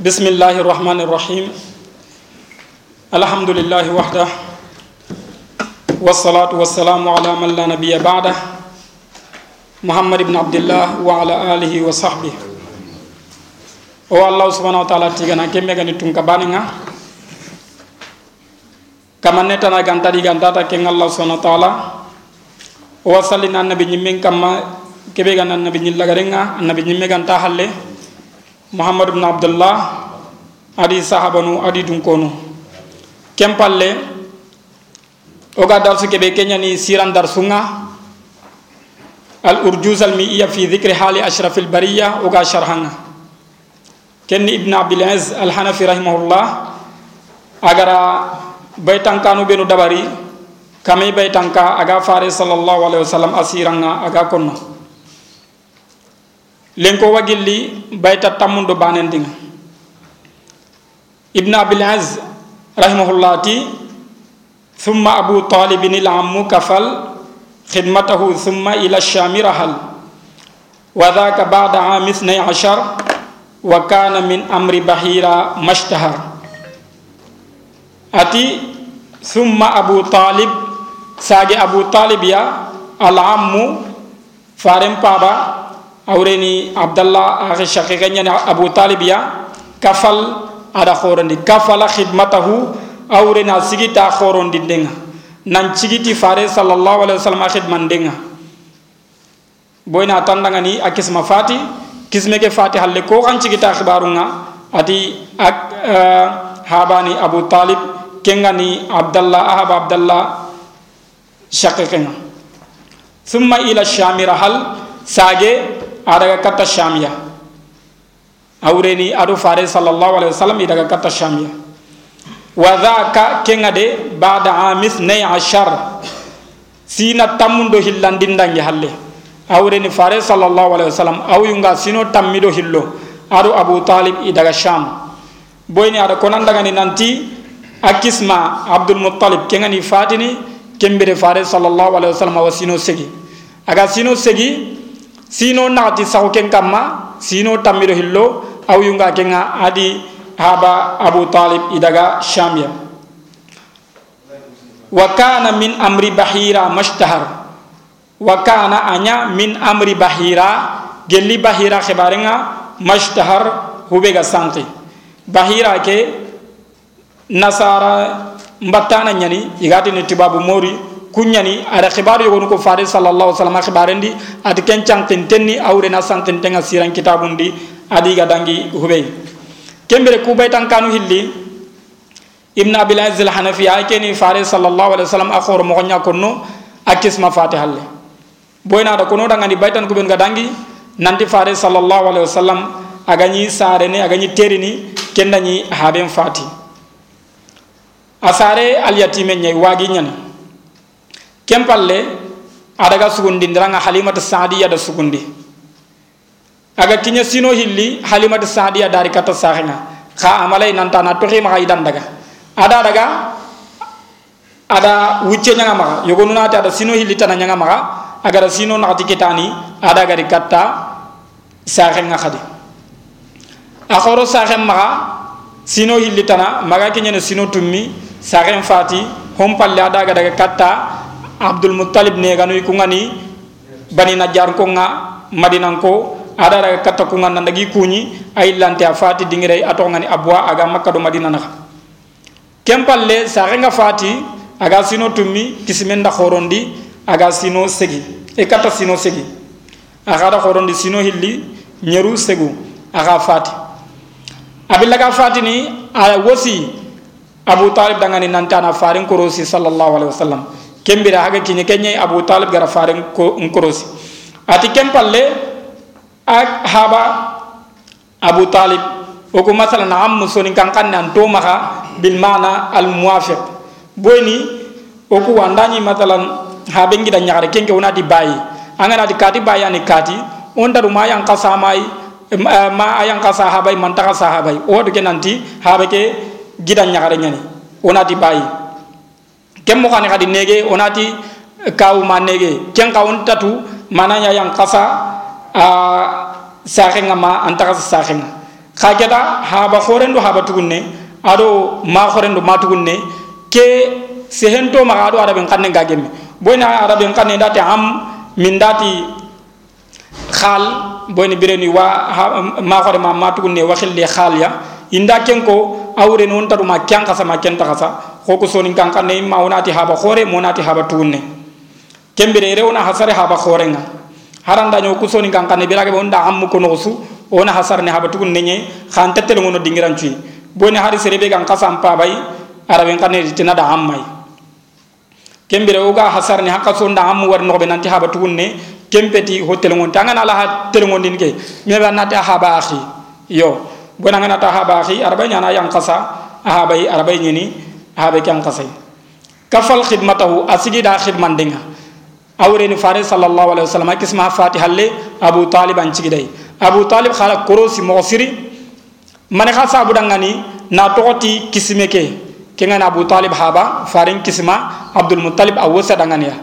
بسم الله الرحمن الرحيم الحمد لله وحده والصلاة والسلام على من لا نبي بعده محمد بن عبد الله وعلى آله وصحبه o allah subhanahu wa ta'ala tigana kemme gani tun ka baninga kama netana ganta di ganta ta ken allah subhanahu wa ta'ala o wasallina annabi nyimmen kamma kebe gan annabi nyilla garenga annabi nyimme ganta halle muhammad ibn abdullah adi sahabanu adi dun kono kempalle o ga darsu kebe kenyani siran darsunga al urjuz al mi'iyya fi dhikri hali ashrafil bariyya o ga sharhanga kenni ibn abdul aziz al hanafi rahimahullah agara baytankanu benu dabari kame baytanka aga fare sallallahu alaihi wasallam asiranga aga konno lenko wagilli bayta tammundo banendinga ibn abdul aziz rahimahullah ti thumma abu talib al ammu kafal khidmatahu thumma ila shami rahal wa dhaka ba'da am 12 wa kana min amri bahira mashtahar ati summa abu talib sage abu talib ya al ammu farem paba awreni abdallah akhi shaqiqa nyani abu talib ya kafal ada khorondi kafala khidmatahu awrena sigita khorondi denga nan cigiti fare sallallahu alaihi wasallam khidman denga boyna tandangani akisma fati kisme ke fati halle ko kan cigita khibarunga ati ak uh, habani abu talib kengani abdallah ahab abdallah shaqiqenga thumma ila shamira hal sage araga kata shamiya awreni aɗo fare sallllahu alahi wa sallam iraga kata shamiya wa dhaka kenga de bada amis nay ashar sina tammundo hillandindange halle awreni fare sallllahu alahi wa sallam awyunga sino tammiɗo hillo aɗo abou talib i daga sham boyni aɗa konandagani nanti a kisma abdulmutalib kengani fatini kembire fare sallllahu alahi wa sallam awa sino segi aga sino segi sino nati saw ken kamma sino tammido hillo? Aw yunga kenga adi haba abu talib i daga sham ya wa kana min amri bahira mashtahar. Wa kana anya min amri bahira gelli bahira khibarenga mashtahar hubega santi bahira ke nasara mbattana nyani igati ni tibabu mori kunyani ada khibaru yogonu ko fare sallallahu alaihi wasallam khibarendi ati kencang tentenni awre na santen tenga siran kitabundi adi gadangi hubei. Kembere ku baytan kanu hilli ibn abil aziz al hanafi ay keni fare sallallahu alaihi wasallam akhor mo nya konno akisma fatihalle boyna da kono dangani baytan ko gadangi nanti fare sallallahu alaihi wasallam agani sare ne agani terini kendani haben fati asare al yatime nyai wagi nyani kempalle adaga sugundi ndiranga halimatu saadiya da sugundi. Aga kinya sino hilli halimatu saadiya dari kata sahenga kha amalai nanta na tohi ma idan daga. Ada daga ada wucce nyanga maka yogonu nati ada sino hilli tana nyanga maka agara sino nakati kitani ada gari katta sahen nga khadi. Akhoro sahen maka sino hilli tana maga kinya sino tummi sahen fati hom palle ada ga daga katta abdul muttalib ne ganu ikungani bani najjar ko nga madinan ko ada daga katta ko ngana ndagi kunyi ay lante a fati dingire ato ngani abwa aga makka do madina na kempalle sahen nga fati aga sino tummi kismenda khorondi aga sino segi. E kata sino segi. Aga da khorondi sino hilli nyeru segu aga fati. Abilla ga fati ni a wosi abu talib dangani nantana farin korosi sallallahu alaihi wasallam kembira haga kinye kenye abu talib gara farin ko korosi ati kempalle ak haba abu talib. O ko masalan am musoni kan nan to maka bil mana al muwafiq. Boyni o ku wandani masalan ha be ngida nyaare kenke wona di bayi. Angana di kati bayi ani kati on daru ma yang kasa mai ma ayang kasa habai man ta kasa habai o do kenanti ha be ke gida nyaare nyani ona di bayi kem mo khani khadi nege onati kaw ma nege ken on tatu mananya yang kasa a saxenga ma anta kasa saxenga kha keta haba khorendo haba tugunne ado ma khorendo ma tugunne ke sehento ma ado araben ga gemme. Boyna araben kanne dati am min dati khal boyni bireni wa ma khore ma ma tugunne wa khille khal ya. Inda kenko awre non tadu ma kyan kasa ma kenta kasa hoko sonin kankanne imma wonati haba hoore mo wonati haba tunne kembire rewna hasare haba hoorenga harandaño hokku sonin kankanne birage ɓe wonda ammu ko noosu wona hasarne haba tugun neñe han tettele ngono dingirancuyi boni hari serebe gan kasan pabay araɓen kaneri tinada ammay kembire oga hasarne hakka sonda ammu war noxoɓe nanti haba tugun ne kempeti ho telegonti a ngana ala ha telegondin ke meɓe annati a haba axi yo. Bona nganata haba axi araɓay ñana yan kasa a habay araɓay ñini kan kasai kafal khidmatahu asigi da khidman dinga awreni fare sallallahu alaihi wasallam kisma fatihalle abu talib an cigidai abu talib khala korosi mo siri mane kha sabu dangani na tokoti kisime ke kenga abu talib haba farin kisma abdul muttalib awsa dangani ya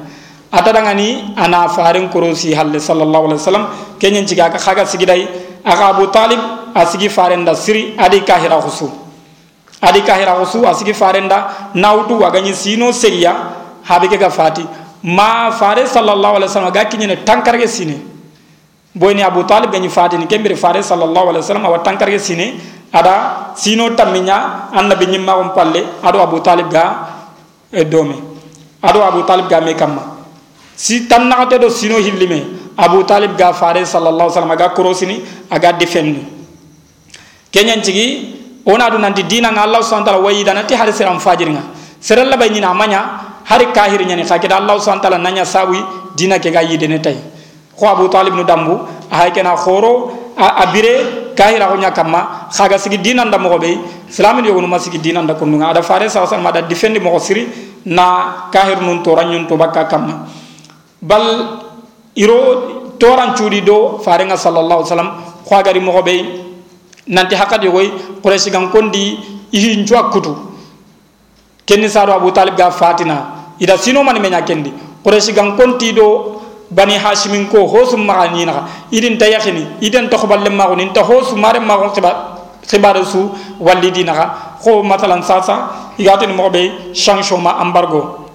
ata dangani ana farin korosi halle sallallahu alaihi wasallam kenyen ciga ka khaga sigidai aga abu talib asigi farin da siri adi kahira khusu adi kahira khusu asigi farin da nautu waganyi sino segiya habe ke ga fati ma fare sallallahu alaihi wasallam ga kinyene tankarge sine boyni abu talib gani fatini kembere fare sallallahu alaihi wasallam wa tankarge sine ada sino taminya annabi nyimma on palle ado abu talib ga e domi ado abu talib ga me kamma si tannagate do sino hillime abu talib ga fare sallallahu alaihi wasallam ga korosini aga defenni kenyan ona do nanti dina nga allah subhanahu wa ta'ala wayi danati har siram fajiringa seralla bay nyina manya hari kahir nyani khakida allah subhanahu wa ta'ala nanya sawi dina ke ga yidene tay ko abu talib nu dambu hay kena khoro a bire kahira ko nyakama khaga sigi dinan da mo be islamin yogo no masigi dinan da kunu ada fare sa sa da defendi mo siri na kahir nun to ranyun to bakka kamma. Bal iro toran cudi do fare nga sallallahu alaihi wasallam khagari mo be nanti hakati yogoy quraishi gan kondi ihin cuwa kutu. Kenni saado abu talib ga fatina. Ida sino mani menya kendi. Quraishi gan konti do bani hashimin ko hosum ma ni na idin tayakini idin tokhballe ma ni ta hosum mare ma ko xibaara su walli di xo matalan sasa igatini moxo ɓe sanction ma embargo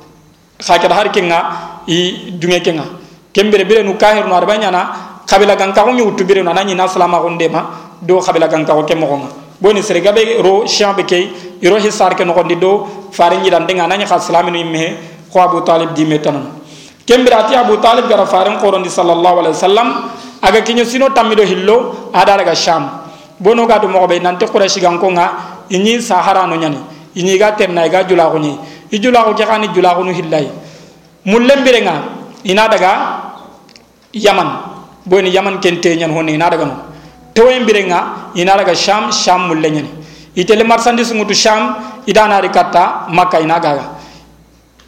xa keta har kenga i dunge kenga. Ken bire birenu ka hernu adaba ñana xabila gan kaxu ñuwuttu birenu ana ñina salamaxun ndema do kabila gan ka ko kemo ko boni sere gabe ro shambe kay iro hisar ke no do fare nyi dan denga khas salamin imme ko abu talib di metanan kembira ati abu talib gara faren qorondi sallallahu alaihi wasallam aga kinyo sino tamido hillo ada daga sham bono ga do mo be nante quraish gan ko nga inyi sahara no nyani inyi ga terna ga jula ko ni ijula ko ke khani jula ko no hillai mullembire nga ina daga yaman boni yaman kente nyan honni ina daga no tewembire nga ina daga sham sham mulle nyani itele marsandis ngutu sham idana rikata makka ina gaga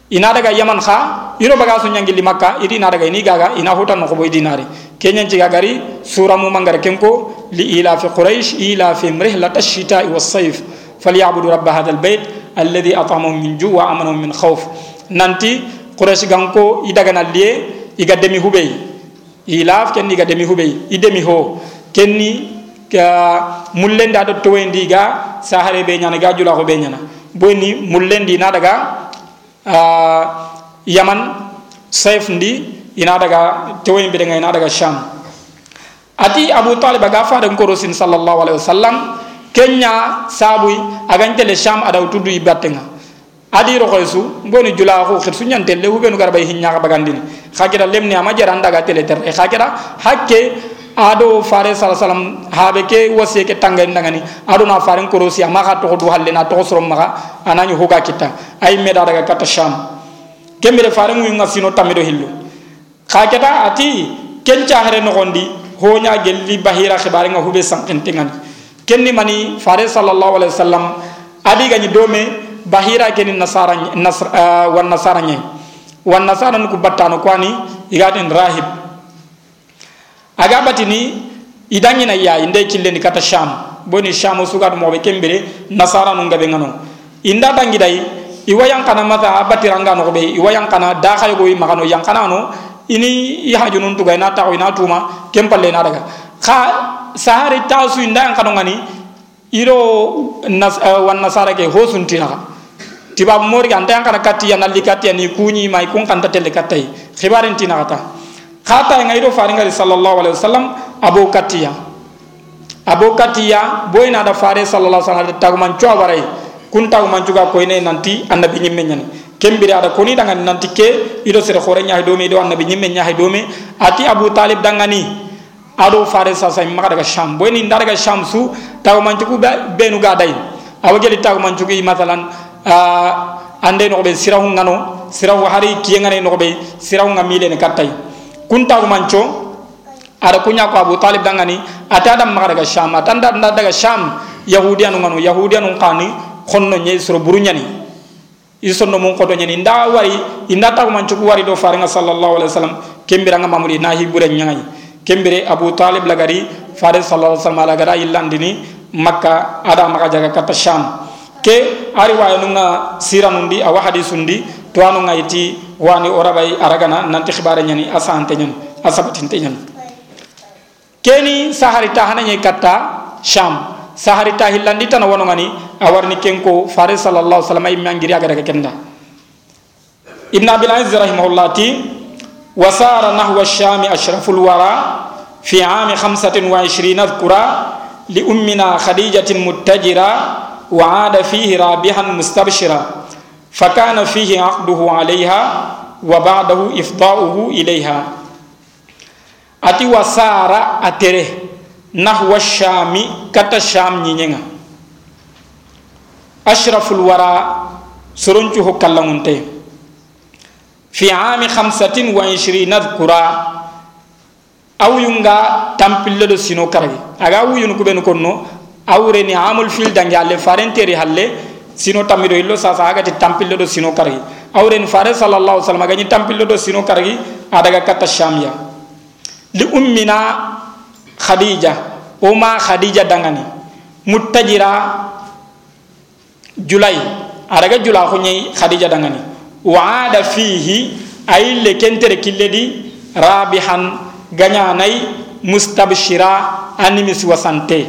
ina daga yaman kha iro baga su nyangili makka idi ina daga ini gaga ina hutan no boy dinari kenyan ci gagari sura mu mangara kenko li ila fi quraish ila fi rihlat ash-shita'i was-sayf falyabudu rabb hadha al-bayt alladhi at'amahum min ju' wa amanahum min khawf nanti quraish ganko idaga na liye iga demi hubey ilaf ken iga demi hubey idemi ho kenni ka mullendi ado towendi ga sahare be nyana ga jula ko be nyana. Boni mullendi na daga uh, yaman saif ndi ina daga tewoyin bi ina daga sham. Ati abu talib aga fada korosin sallallahu alaihi wasallam kenya sabui agan tele sham ada tudu ibatenga. Adi ro boni jula ko khir sunyan tele hu benu garbay hinya ka bagandini. Khakira lemni ama jaran daga tele ter khakira hakke ado fare alaihi wasallam habe ke wasi ke tangay ndangani ado na fare korosi ama ka to do halle na to soro maka anani huga kita. Ay meda daga kata sham kembere fare mu nga sino tamido hillu. Khaketa ati kenca hare no gondi honya gelli bahira khibare nga hube sankentingan kenni mani fare sallallahu alaihi wasallam adi gani dome bahira keni nasara nasr uh, wan nasara nyai wan nasara ku battano kwani igatin rahib agamba tini idangina yayi nde killeni kata sham. Boni sham sugat mobe kembere nasara nunga be ngano inda dangi dai iwa yang kana mata abatira ngano iwa yang kana da khay go ini ya haju nuntu ga na ina tuma kempalle na daga. Kha sahari tawsu inda yang ngani iro nas eh, wan nasara ke hosunti na tibab mori ganta yang kana katti yanalli katti ani kunyi mai kun kanta telle kattai khibarin tinata khata ngai iro faringa sallallahu alaihi wasallam abu katiya abu katiya boyna da fare sallallahu alaihi wasallam taguman chwa warai kun taguman juga ko ine nanti annabi nyimme nyani kembiri ada koni dangan nanti ke ido sere khore nyaay do me do annabi nyimme nyaay do me. Ati abu talib dangani ado fare sa sa maka daga sham boy ni daga sham su taw man ci ku benu ga day awa geli taw man ci masalan ande no be sirahu ngano sirahu hari kiye ngane no be sirahu ngamile ne katay kun taw man co ada kunya ko abu talib dangani ata adam maka daga sham atanda daga sham yahudiyan ngano yahudiyan qani khonno nye suro burunyani isonno mun kodo nyani nda wari inda taw man ci wari do faringa sallallahu alaihi wasallam kembira nga mamudi nahi bure nyangay kembere abu talib lagari fare sallallahu alaihi wasallam lagara illandini makka ada maka jaga kata sham ke ari waya nunga siranundi awa hadisundi to anu ngaiti wani orabai aragana nanti khibare nyani asante nyani asabatinte nyani keni sahari tahana nyai kata sham sahari tahillandi tan wono ngani awarni kenko fare sallallahu alaihi wasallam imangiri agara kenda ibn abil aziz rahimahullah ti وسار نحو الشام أشرف الورى في عام خمسة وعشرين اذكرا لأمنا خديجة متجرا وعاد فيه رابحا مستبشرا فكان فيه عقده عليها وبعده إفضاؤه إليها. أتي وسارة أتره نحو الشام كتا الشام نينينا أشرف الوراء سرنجه كلمونته في عام خمسة وعشرين ذكرى أو ينغا تمبل دو سينو كرغي. أغاو ينكو بنو كنو أو رني عام الفيل دنجال فارنتي رحالي sino tammiɗo hillo sasa agati tampillo ɗo sino kargi awren fare sallallahu sallam agañi tampillo ɗo sino kargi adaga katta shamya li ummina khadija oma khadija dangani muttajira julay adaga jula huñayi khadija dangani wa fihi ayi le kentere kille ɗi rabihan gañanayi mustabshira animis wasante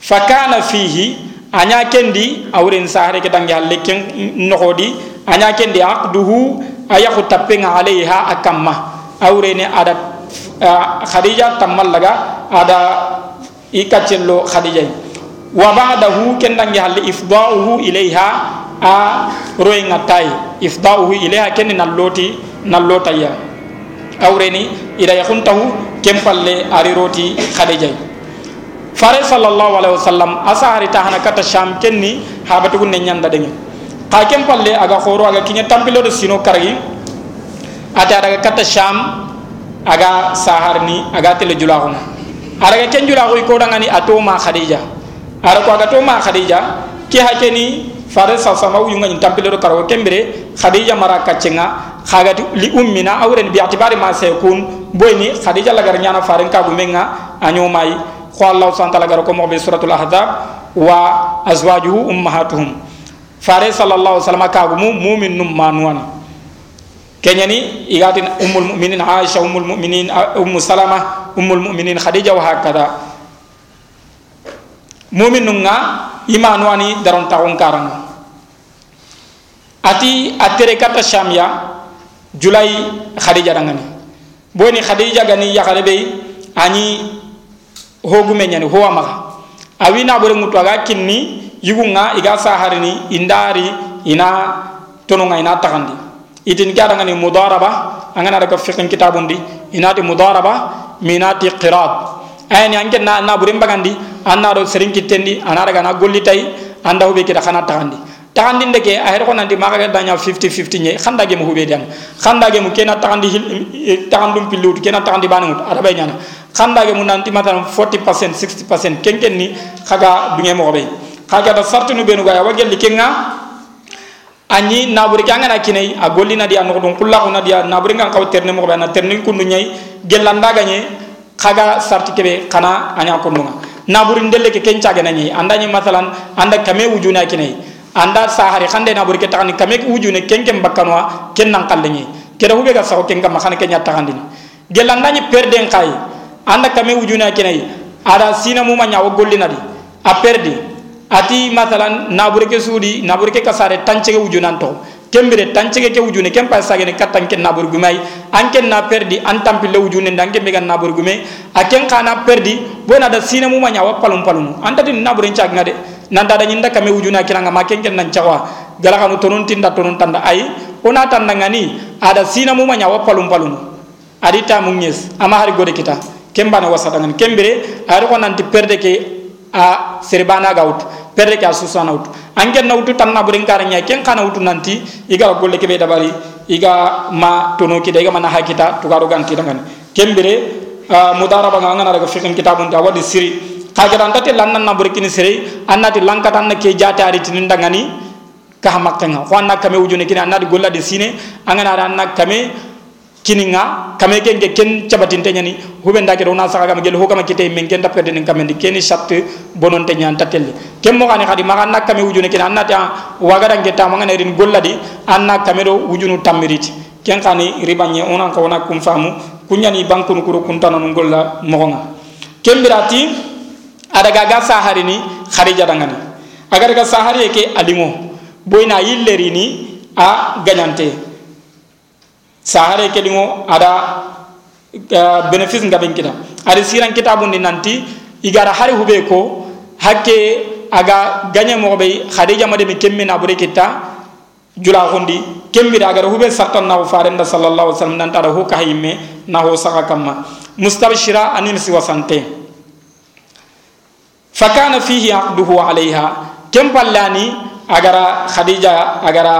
fakana fihi anya kendi awren sahare ke dangi halle ken nohodi anya kendi aqduhu ayahu tapenga alaiha akamma awrene ada uh, khadija tamallaga ada ikacello khadija wa ba'dahu ken dangi halle ifda'uhu ilaiha a royinga tay ifdauhu ilayha ken nalloti nallotaya awreni ida yakhuntahu kem palle ari roti khadija fare sallallahu alaihi wasallam asa hari tahana kata sham kenni habatu gunne nyanda dengi ka kem palle aga khoro aga kinya tampilo do sino kargi. Ata daga kata sham aga saharni aga tele julahum araga ken julahu ko dangani atoma khadija. Ara ko aga toma khadija ki hakeni fare sa sama wu yunga tampile do karo kembere khadija mara kacenga khagati li ummina awren bi atibari ma saykun boyni khadija lagar nyana faren ka gumenga anyo mai خو الله سبحانه وتعالى غركو مو بي سوره الاحزاب وازواجه امهاتهم فاري صلى الله عليه وسلم كاغو مؤمن مانوان كنيني يغاتن ام المؤمنين عائشه ام المؤمنين ام سلمة ام المؤمنين خديجه وهكذا مؤمن نغا ايمانواني دارون تاون كارن اتي اتركات الشاميه جولاي خديجه رانغني بوني خديجه غني يا خربي اني gani ya be ani hogume nyani ho amaga awina bore mutu aga kinni yugunga iga saharini indari ina tononga ina takandi itin kada ngani mudaraba angana daga fiqhin kitabundi. Inati mudaraba minati qirat. Ayni anke na na bure mbagandi anna do serin kitendi anara gana golli tay anda hube kita kana takandi tagandi ndeke a her ko nanti maga ga danya 50 50 nye khanda ge mu hube diam khanda ge mu kena tagandi tagandum pilut kena tagandi banu araba nyana khanda ge mu nanti matan 40% 60% kenken ni khaga dunge mo be khaga da sartu nu benu ga wagel li kenga. Anyi naburi kanga na kinai a golli na dia no kulla na dia naburi ngan kaw terne mo be na terne kundu nyai. Gelanda ga nye khaga sarti kebe kana anya kundunga naburi ndelle ke kenca ga na nyi andani masalan anda kame wujuna kinai anda sahari khande na burke tagni kamek wujune kenkem bakkanwa ken nan kallengi keda hube ga saho kenga makana kenya tagandini gelanda ni. Perden kai anda kame wujuna kenai. Ada sina mu ma nyawo gollina di a perdi. Ati masalan nabure ke sudi nabure ke kasare tancege wujunan to. Kembere tancege ke wujune kem pa sagene katan ken nabur gumay anken na perdi antam pille wujune ndange mega nabur gume. Aken kana perdi bona da sina mu manya wapalum palum anta din nabure ngade. Nanda da nyinda kame wujuna kiranga maken ken nan cawa gala kanu tonun tinda tonun tanda ai. Ona tanda ngani ada sina mu manya wapalum palum adita mungnes ama hari gode kita kembana wasadangan kembere ari ko nanti perde ke a serbana gaut perde ke a susana angen na utu tanna burin karanya ken kana utu nanti iga golle ke be dabari iga ma tono kita iga mana hakita to garo ganti dangan kembere mudaraba ngana daga fikin kitabun ta wadi siri. Kaga dan tati lannan na burkini siri annati lankatan na ke jata ari tinin dangani ka hamakka ko anna kame ujune kini annati golla de sine angana anna kame kininga kame ken ke ken cabatin tanya ni hube ndake do na saka kama gel hokama kite men ken tapede nen kame ndi ken shat bonon tanya tatel kem mo kane khadi maganna kame wujune ken anna ta wagada ngeta mo ngane rin golladi anna kame do wujunu tamiriti ken kani ribanye onan ko na kum famu kunyani bankunu kuro kuntano non golla mo nga kem birati ada gaga sahari ni dangani ga sahari ke alimo boyna yilleri ni a ganyante sahare kelingo ada uh, benefice ngaben kita ada siran kitabun ni nanti igara hari hube ko hakke aga ganya mo be khadija made mi kemme na bure kita jula hondi kemmi da agara hube sartan na farenda sallallahu alaihi wasallam nan tada ho kahimme na ho saka kamma mustabshira anim si wasante fakana fihi aqduhu alaiha kem agara khadija agara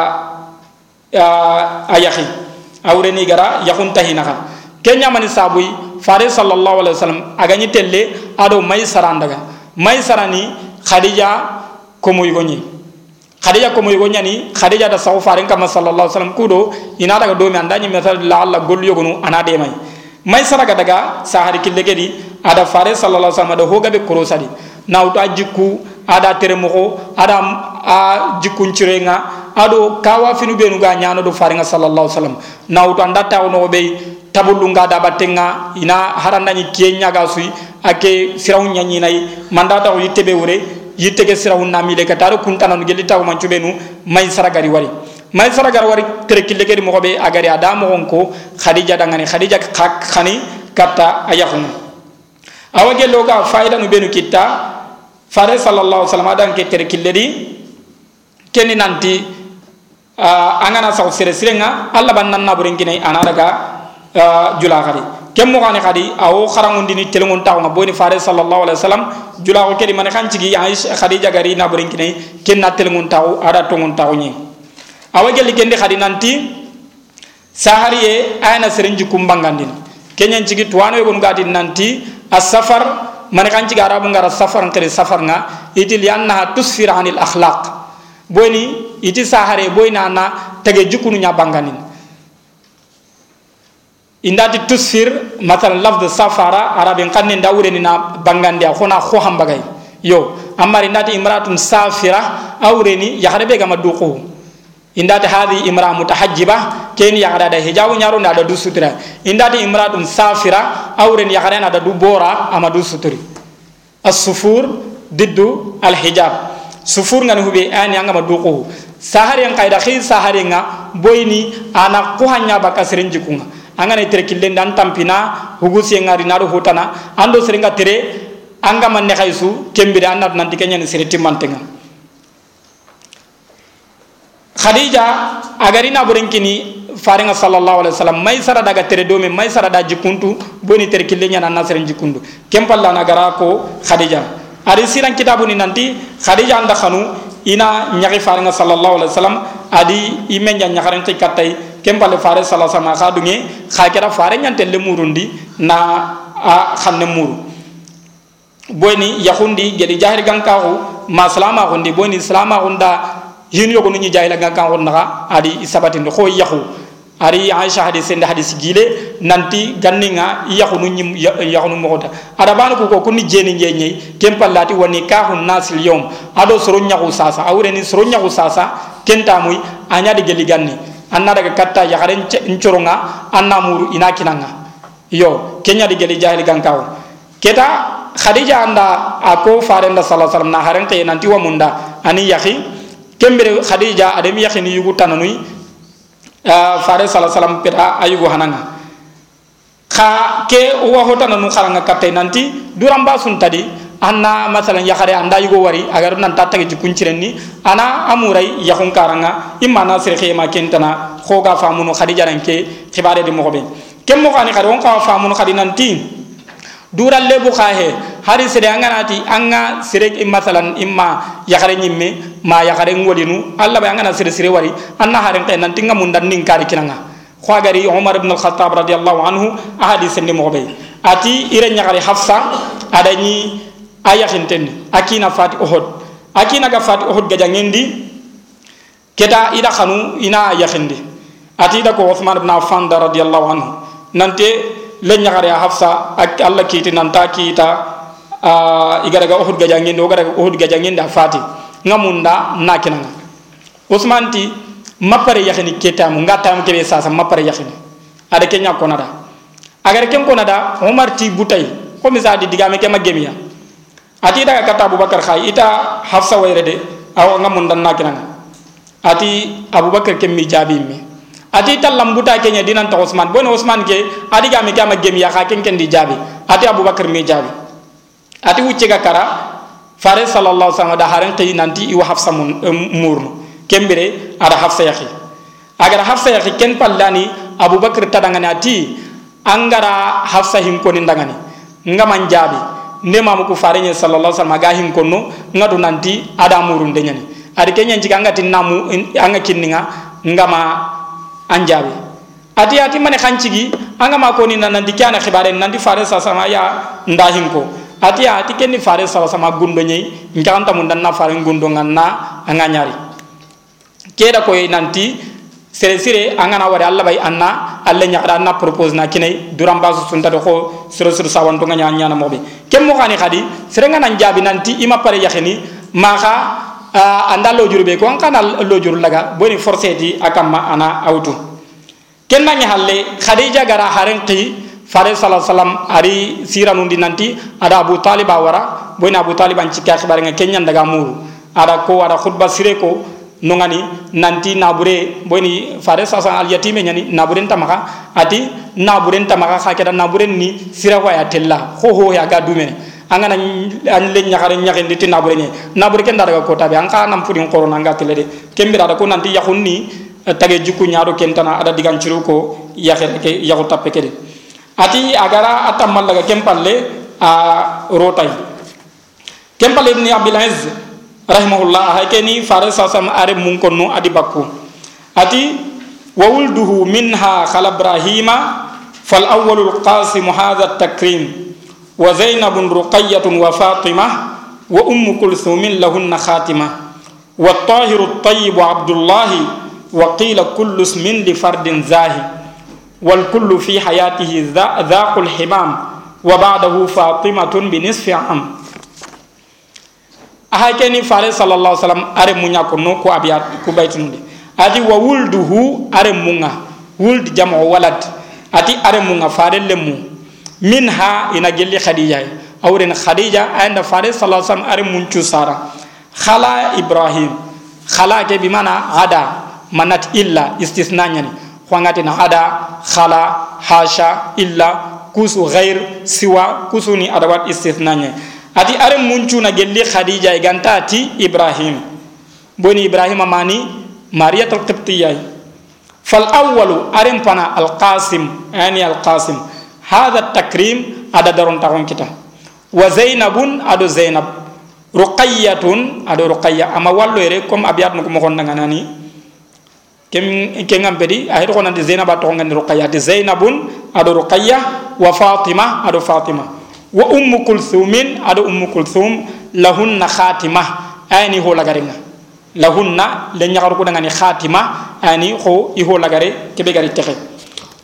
uh, ayahi awreni gara yakunta hinaka kenya mani sabui fare sallallahu alaihi wasallam agani telle ado mai sarandaga mai sarani khadija komo yigoni khadija komo yigonya ni khadija da sawu fare kama sallallahu alaihi wasallam kudo ina daga do mi andani mesal la alla gol yogonu ana de mai mai saraga daga sahari killegedi ada fare sallallahu alaihi wasallam da hogabe korosadi nawto ajikku ada tere mogo ada a jikkun cirenga ado kawa finu benu ga nyano do faringa sallallahu alaihi wasallam. Nawto anda taw no be tabullu nga da batenga ina haranda ni kienya ga sui ake sirawu nyanyi nay manda taw yittebe wure yitte sirawu firawu na mi le ka taro kuntana no gelita ko may saragari wari. May saragari wari tere kille ke mo be agari ada mo ko khadija dangani khadija khani katta ayahum awage loga faida no benu kitta fare sallallahu alaihi wasallam adan ke tere killeri kenni nanti uh, angana saw sere sirenga alla ban nan naburin kinai ana daga uh, jula khadi kem mo gani khadi awo kharangundi ni telengon taw nga boni fare sallallahu alaihi wasallam jula ko kedi man kan cigi aisha khadija gari naburin kinai kenna telengon taw ada tongon taw ni awa gelli kendi khadi nanti sahariye ayana serenji kumbangandin. Kenyan cigi tuwano yogon gadi nanti as-safar man kan ci garabu ngara safar ngere safar nga iti lianna tusfir anil akhlaq. Boni iti sahare boyna na tege jukunu nya banganin indati tusfir masalan lafd safara arabin kanne ndawre ni na bangandi khona kho hambagay yo amari indati imratun safira awreni yahrebe gama duqu indati hadi imra mutahajjiba ken yagada da hijabu nyaro na da du sutura indati imratun safira awren yagada na da du bora ama du suturi as-sufur diddu al-hijab. Sufur ngani hube ani anga maduko sahari yang kaida khi sahari nga boyni ana ko hanya baka serenji kunga anga ne kille dan tampina hugusi ngari naru hotana ando serenga tere anga man ne khaisu kembira anat nanti kenya ne sereti mantenga khadija agari na buren kini faringa sallallahu alaihi wasallam mai sara daga tere do mai sara da jikuntu boni tere kille nyana nasren jikundu. Kempalla na gara ko khadija. Ari siran kitabu ni nanti khadija anda khanu ina nyaki faringa sallallahu alaihi wasallam adi imen nya nyakaran te katai kempalle fare sallallahu alaihi wasallam khadunge khakira fare nyante le murundi na a khanne muru. Boni yahundi gedi jahir gankahu ma salama hundi boni salama hunda yin yogo ni jahila ga kan wonna adi isabati ndo ko yahu. Ari aisha hadis sende hadis gile nanti ganninga yahu nu nyim yahu nu mogota ada bana ko ko kunni jeni nyenye kem pallati woni ka hun nasil yom. Ado soro nyahu sasa. Awre ni soro nyahu sasa kenta muy anya de geli ganni. Anna daga katta yaharen ncoronga anna muru ina kinanga. Yo kenya de geli jahil gan kaw keta khadija anda ako farenda sallallahu alaihi wasallam na nanti wa munda. Ani yakhi kembere khadija ademi yakhi ni yugu tananui fare sallallahu alaihi wasallam peta ayugo hananga kha ke wa hota nanu kharanga katte nanti duramba sun tadi anna masalan yakhare anda yugo wari agar nan tatta gi kuncirenni ana amurai yakhun karanga imma na sire khema kentana khoga famuno khadija ranke khibare de mo be kem mo khani khari on famuno khadi nanti dural lebu khahe hari sere anganati anga sere masalan imma yakare nyimme ma yakare ngolinu. Alla ba angana sere sere wari anna haren kay nanti ngamun dan ning kari kinanga khwagari umar ibn al-khattab radiyallahu anhu ahadi sende mo be ati ire nyakare hafsa adani ayakhinteni akina fati uhud. Akina ga fati uhud ga jangendi keta ida khanu ina yakhindi ati da ko uthman ibn affan radiyallahu anhu. Nante le ñagare a hafsa ak alla kiti nanta kita uh, igaraga uhud gaja ngende o garaga uhud gaja ngende a fati ngamunda nakinanga usman ti mapare yakhini ketamu ngatam kebe sasa mapare yakhini. Ada kenya konada agar ken konada umar ti butay ko misa di digame ke magemiya ati daga kata abubakar khay ita hafsa wayre de aw ngamunda nakinanga ati abubakar kemmi jabi mi ati tallam buta kenya dinan ta usman bono usman ke adi ga mi kama gem ya ka ken di jabi. Ati abubakar mi jabi. Ati wucce ga kara fare sallallahu alaihi wasallam da haran tay nanti i wa hafsa mun murnu. Kembere ada hafsa yakhi agar hafsa yakhi ken pallani abubakar tadangani ati angara hafsa hin ko ni ndangani ngaman jabi. Ne mamu ku fare sallallahu alaihi wasallam ga hin konno ngadu nanti ada murun de nyani adi kenya njika ngati namu anga kinninga ngama anjabe ati ati mane khancigi anga ma ko ni nan di kana khibare nan di fare sa sama ya ndahin ko ati ati ken ni fare sa sama gundo nyei nganta mun dan na fare gundo nganna anga nyari. Keda ko nanti sere sere anga na wari allah bay anna allah nyaada na propose na kinai duram basu sunta do ko sere sere sawan to nganya nyana mobe kem mo khani khadi sere nanti ima pare yakhini maka anda lo jurbe ko an kana lo jur laga boni forcé di akamma ana auto kenna nya halle khadija gara haren qi fare sallallahu alaihi wasallam ari siranu di nanti ada abu talib awara boni abu talib an cikka khibar nga kenya daga muru. Ada ko ada khutba sire ko nongani nanti nabure boni fare sasa al yatime nyani nabure tamaka ati nabure tamaka khakeda nabure ni ya tella ho ho ya ga dumene angana an le nyakare nyake ndi tina bure nye na bure ken daga kota be anka nam pudin korona nga tele de kembe da ko nanti yakhunni tage jukku nyaado kentana ada digan ciru ko yakhe ke yakhu tappe kede ati agara atammal daga kempalle a rotay kempalle ibn abdul aziz rahimahullah hay keni fare sasam are mun konno adi bakku ati wa wulduhu minha khala ibrahima fal awwalul qasim hadha at-takrim وزينب رقية وفاطمة وأم كلثوم لهن خاتمة والطاهر الطيب عبد الله وقيل كل اسم لفرد زاهي والكل في حياته ذاق الحمام وبعده فاطمة بنصف عام أهكني فارس صلى الله عليه وسلم أرم منيا كنوكو أبيات كبيت نولي أدي وولده أرم منها ولد جمع ولد أتي أرم منها فارس لمو لمو منها إن جل خديجة أو إن خديجة عند فارس صلى الله عليه وسلم أرم منشو سارة خلا إبراهيم خلا بمعنى عدا منات إلا استثناء يعني خوانغاتنا عدا خلا حاشا إلا كوسو غير سوى كوسوني أدوات استثناء يعني ati are muncuna gelli khadija e ganta ati ibrahim boni ibrahim mani mariyat al qibtiyya fal awwalu arem pana al qasim yani al qasim هذا التكريم أدا درون تغون كتا. وزينب أدو زينب. رقية أدو رقية. أما والو ريكم أبيات نكم مغن نغناني كم كنغم بدي. أهيد قونا دي زينب أتغن رقية. دي زينب أدو رقية. وفاطمة أدو فاطمة. وأم كلثوم أدو أم كلثوم. لهن خاتمة. أني هو لغرنا لهن لن يغرقنا خاتمة. أني هو إهو لغاري كبه غري تخي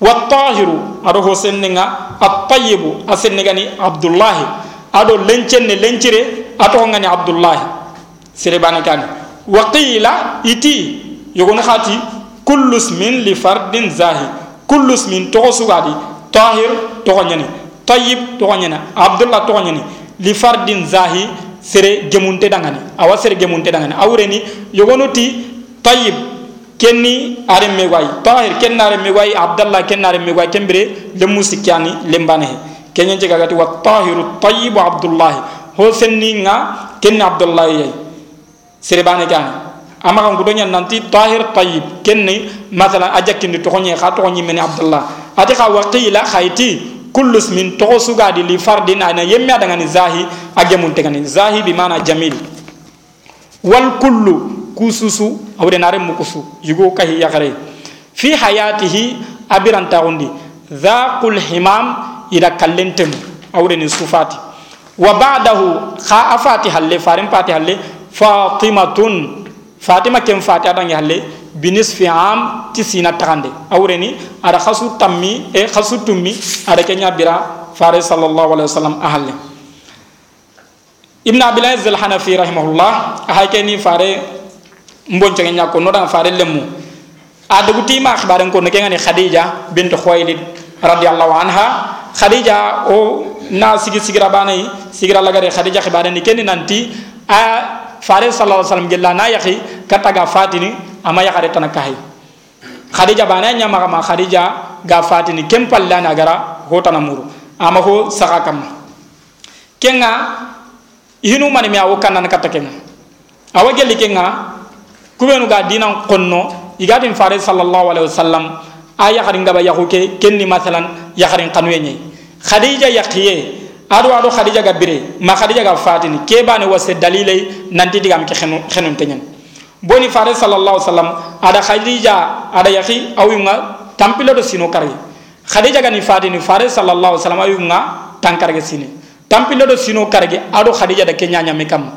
wattahiru aɗo ho sennega attayibu a sennegani abdoullahi aɗo lencenne lencire ato gani abdoullahi serebane kani wa qila iti yogoni hati kullu smin li fardin zahi kullu smin togo sugadi tahir togo ñani tayib togo ñani abdoullah togo ñani li fardin zahi sere gemunte dangani awa sere gemunte dangani awreni yogonoti tayib kenni are megwai tahir kenna are megwai abdallah kenna are megwai kembere le musikyani lembane. Kenyen je gagati wa tahiru tayyib abdullah ho senni nga kenni abdullah yai. Sere bane gani ama kan gudonya nanti tahir tayyib kenni masala ajakindi to khonye kha to meni abdullah ati kha waqila khayti kullu ismin to sugadi li fardin ana daga ni zahi agemun tegani zahi bi mana jamil. Wal kullu kususu awde nare mukusu yugo kahi yakare fi hayatihi abiran taundi dhaqul himam ida kallentem awde ni sufati wa ba'dahu kha afati halle farim pati halle fatimatun fatima kem fati adangi halle binisfi am tisina tagande awreni ada khasu tammi e khasu tummi ada kenya bira fare sallallahu alaihi wasallam ahalle ibn abil al hanafi rahimahullah ahakeni fare mbonco nya ko no dan fare lemu. Guti ma akhbaran ko ne ngani khadija bint khuwailid radhiyallahu anha. Khadija o na sigi sigira banai sigira lagare khadija khibare ni kenni nanti. A fare sallallahu alaihi wasallam gella na yakhi kataga fatini ama yakare tana kahi. Khadija bana nya ma ma khadija ga fatini kem palla na gara hotana muru. Ama ho saka kam kenga hinu mani mi awo kanan kata kenga. Awa gelli kenga kubenu ga dinan konno igatin fare sallallahu alaihi wasallam aya kharin gaba yahuke kenni masalan yakharin kanwenye khadija yaqiye ado ado khadija ga bire ma khadija ga fatini ke bane wase dalile nanti digam ke xenu khenun tenyen boni fare sallallahu alaihi wasallam ada khadija ada yaqi awunga tampilo do sino kare. Khadija ga ni fatini fare sallallahu alaihi wasallam awinga tankar ge sine tampilo do sino kare ge ado khadija da kenya nyame mekam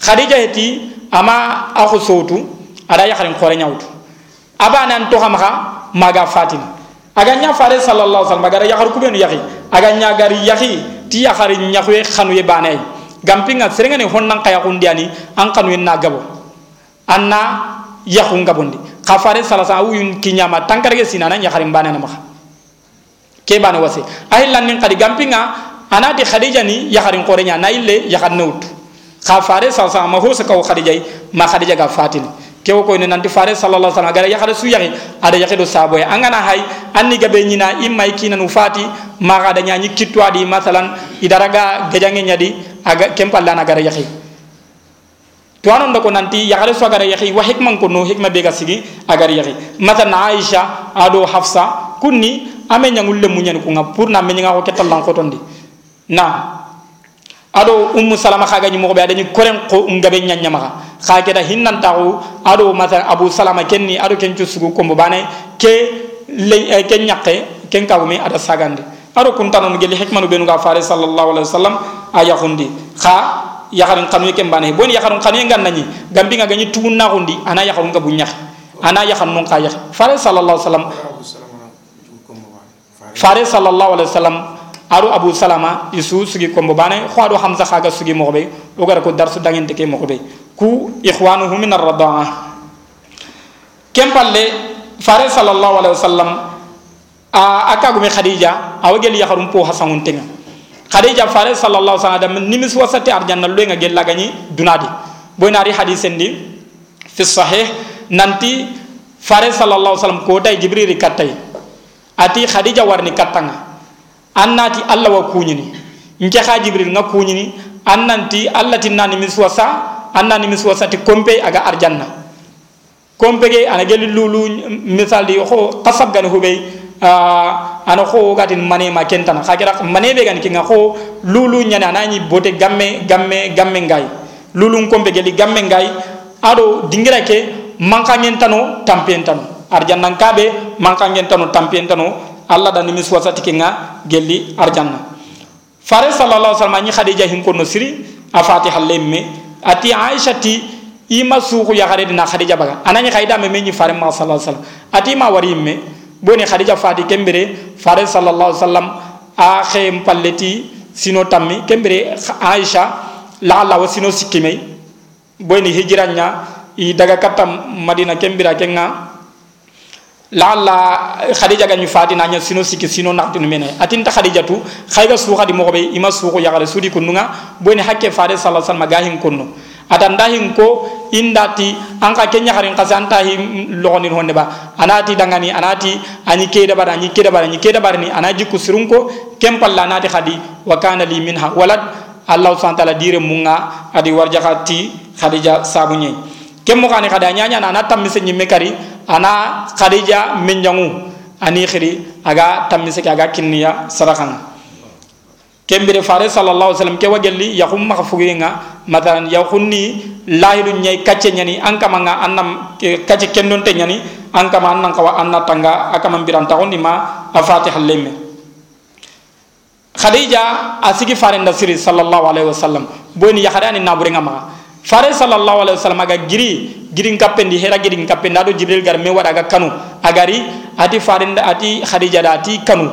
khadija heti ama akhu sotu ada yakharin khore nyawtu aba nan to hamaka maga fatini aga nya fare sallallahu alaihi wasallam gara yakhar kubenu yakhi. Aga nya gari yakhi ti yakhari nyakhwe khanu ye banay gampinga serengane honnan kaya kundiani an kanu na gabo anna yakhun gabondi khafare salasa awun kinyama tankarge sinana yakhari banana maka ke bana wase ahillan nin kadi gampinga anati khadija ni yakharin qorenya na ille yakhar nawt khafare salasa ma ho sakaw khadija ma khadija ga kewo ne nanti fare sallallahu alaihi wasallam gara yakhare su yakhi ada yakhido saboy angana hay anni gabe nyina imma ikina nu fati ma ga da nyanyi kitwa di masalan idaraga gajange nyadi aga kempal lana gara yakhi. To anon ko nanti yakhare su gara yakhi wa hikman ko hikma be ga sigi agar yakhi. Masalan aisha ado hafsa kunni ame nyangulle munyen ko ngam pour na me nyanga ko ketallan ko tondi na ado ummu salama khaga ni mo be adani koren ko ngabe nyanya maka kha ke da hinnan taw ado masa abu salama kenni ado ken cusugu ko bane ke le ken nyaqe ken ka mi ada sagande. Ado kun tanon geli hikmanu benu ga fare sallallahu alaihi wasallam aya khundi kha yakharun kanu ken bane. Boni yakharun kanu ngan nani gambi nga ganyi tugun na khundi ana yakharun ga bunyak ana yakhan non ka yak fare sallallahu alaihi wasallam. Fare sallallahu alaihi wasallam ado abu salama isu sugi kombo bane. Khwado hamza khaga sugi mobe o gara ko darsu dangen teke mobe ku ikhwanuhum min ar-radaa kempalle fare sallallahu alaihi wasallam a aka gumi khadija awagel yakharum po hasanun tenga. Khadija fare sallallahu alaihi wasallam nimis wasati arjanna lo nga gella gani dunadi. Boynari hadisen di fi sahih nanti fare sallallahu alaihi wasallam ko tay jibril katay ati khadija warni katanga annati allah wa kuñini. Nke ha jibril nga kuñini. Annanti allah tinnani min suwasa annani min suwasati kompe aga arjanna. Kompe ge ana geli lulu misal di ho qasab gan hubey ana ho gatin mane ma kentana. Khagira mane be gan kinga ho lulu nyana anani bote gamme gamme gamme ngai. Lulu kompe geli gamme ngai. Ado dingira ke mankangentano tampentano arjanna kabe mankangentano tampientano allah ɗa nimi suwasatikinga gelli arjanna fare sallallah sallam añi khadija hinkonno siri a fatiha lemme ati aicha ti ima suuku yakaredina khadija baga anañi khayidame me ñi farenma sala sallam ati ima wari yimme boni khadija fati kembere fare sallallah sallam a xeen palleti sino tammi kembere aicha laalla wa sino sikkimey boni hijiraña i daga katta madina kembira kenga lalla khadija ganyu fatina nya sino siki sino naktinu mene. Atinta khadija tu khayga su khadi mo be ima su ko yagale sudi kununga boni hakke faade sallallahu alaihi wasallam gahin kunnu atanda hin ko indati anka kenya harin kasanta hi logonin honne ba. Anati dangani anati ani keda bara ani keda bara ani keda bara ni anaji kusurunko kempalla nati khadi wa kana li minha walad allah subhanahu ta'ala dire munga adi warjakati khadija sabunye kemmo kani khada nyanya na natam mise nyimme kari ana khadija menjangu ani khiri aga tamise aga kinniya sadakan kembere fare sallallahu alaihi wasallam ke wagelli yakhum ma fuginga matalan yakhunni lahidu nyai kacce nyani ankama nga annam kacce kendon te nyani ankama kawa anna tanga akama biran tawondi ma afatihal lemme. Khadija asigi fare ndasiri sallallahu alaihi wasallam. Boni yakhadani naburenga ma fare sallallahu alaihi wasallam aga giri girin kappendi hera girin kappendi ado jibril gar me wada aga kanu. Agari ati fare ati khadija da ati kanu.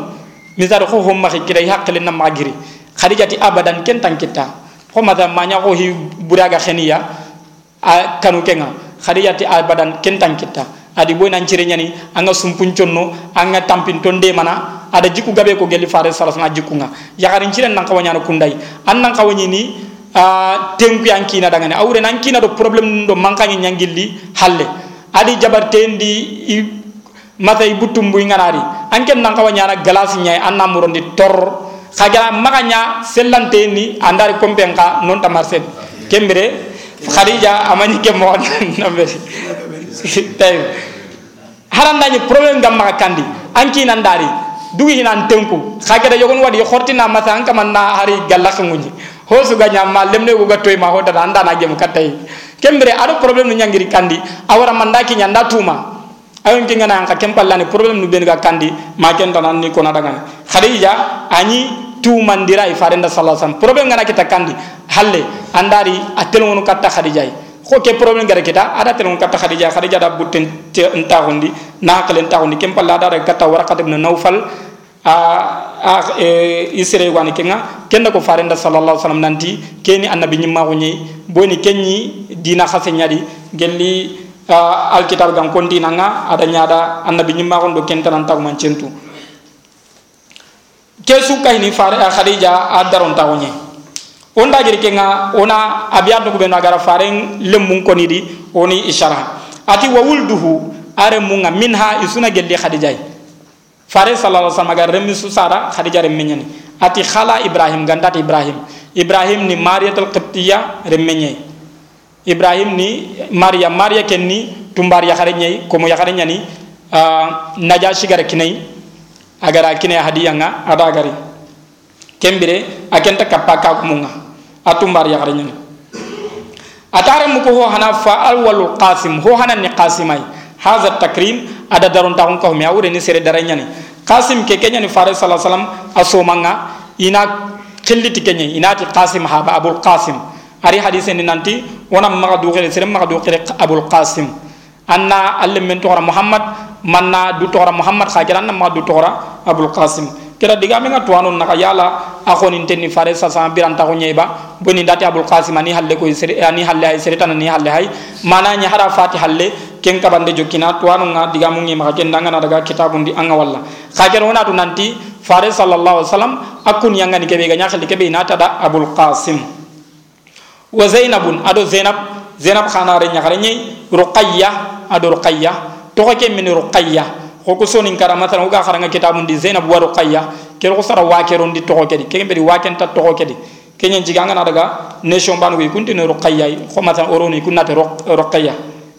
Misar ko hom makhi kirai hakkile na magiri khadijati abadan ken tan kita. Ko mata manya ko hi buraga kheniya a kanu kenga. Khadijati abadan ken tan kita. Adi boy nan cire nyani anga sumpun conno anga tampin tonde mana ada jiku gabe ko gelli fare salas na jiku nga. Yakarin cire nan kawanya kundai. An nan a tempi an kina daga ne awre nan kina do problem do mankangi nyangilli halle. Adi jabar tendi mata i butum bu nganari anken nan kawa nyana galasi nyai anna murondi tor. Khagara maganya sellante ni andari kompenka non tamarse kembere khadija amani ke mo nambe. Tay haranda ni problem gam maka kandi. Anki nan dari dugi hinan tenku khagara yogon wadi khortina mata anka manna hari galak ngunyi ho su ganya ma lemne ma hoda anda na gem katay kembere ado problem no nyangiri kandi. Awara mandaki nyanda tuma. Ayon kinga na ka kempalla ni problem nu ben ga kandi. Ma ken tan ni ko na daga khadija ani tu mandira i farenda alaihi wasallam. Problem ngana kita kandi. Halle andari atel ngono katta khadija ko ke problem gara kita ada tel ngono katta khadija. Khadija da butten nta hondi na kalen ta hondi kempalla da katta warqat ibn nawfal a e isere wani kenga kenda ko farenda sallallahu alaihi wasallam nanti keni annabi nyimma ko nyi boni kenyi dina khase nyadi gelli alkitab gan konti nanga ada nyada annabi nyimma gon do kentanan tagu man centu kesu kay ni fare khadija tawonye onda kenga ona abiyadu ko bena gara faren lemmun ko di oni ishara. Ati wa wulduhu are munga minha isuna gelli khadija fare sallallahu alaihi wasallam gar remi su sara khadija ati khala ibrahim gandati ibrahim. Ibrahim ni mariyatul qibtiyya remmenyai ibrahim ni maria maria ken ni tumbar yakhare nyai ko mo yakhare uh, najashi gar kinai. Agara kinai hadiya nga ada gari kembire akenta kappa ka munga. Atumbar nyani atare mu ko hana fa alwal qasim. Ho hana ni qasimai. Hadha takrim ada daron taun ko mi awre ni sere dara nyani qasim ke kenya ni fare sallallahu alaihi wasallam asomanga ina khilliti kenya inati haba abul qasim ari hadise ni nanti wona maga du xere sere maga du xere abul qasim anna alle men muhammad manna du muhammad khagira anna ma du abul qasim kira diga me ngatu anon naka yala akhoni tenni fare sa sa biran ta nyeba boni ndati abul qasim ani halle ko sere ani halle ay sere tan ni halle hay mana nya hara fati halle ken ka bande jokina to anon nga diga mu ngi maka ken danga na daga kitabun di anga walla khagira wona tu nanti fare sallallahu alaihi wasallam akun yanga ni kebe ga nya khali kebe nata da abul qasim wa zainabun ado zainab zainab khanare nyakare nyai ruqayya ado to ko ke min ruqayya ko ko sonin kara mata uga kharanga kitabun di zainab wa ruqayya ke ko sara wa ke rondi to ko ke di ke be wa ken ta to ko ke di ke nyen jiga ngana daga nation banu ko kunti no ruqayya ko mata oroni kunate ruqayya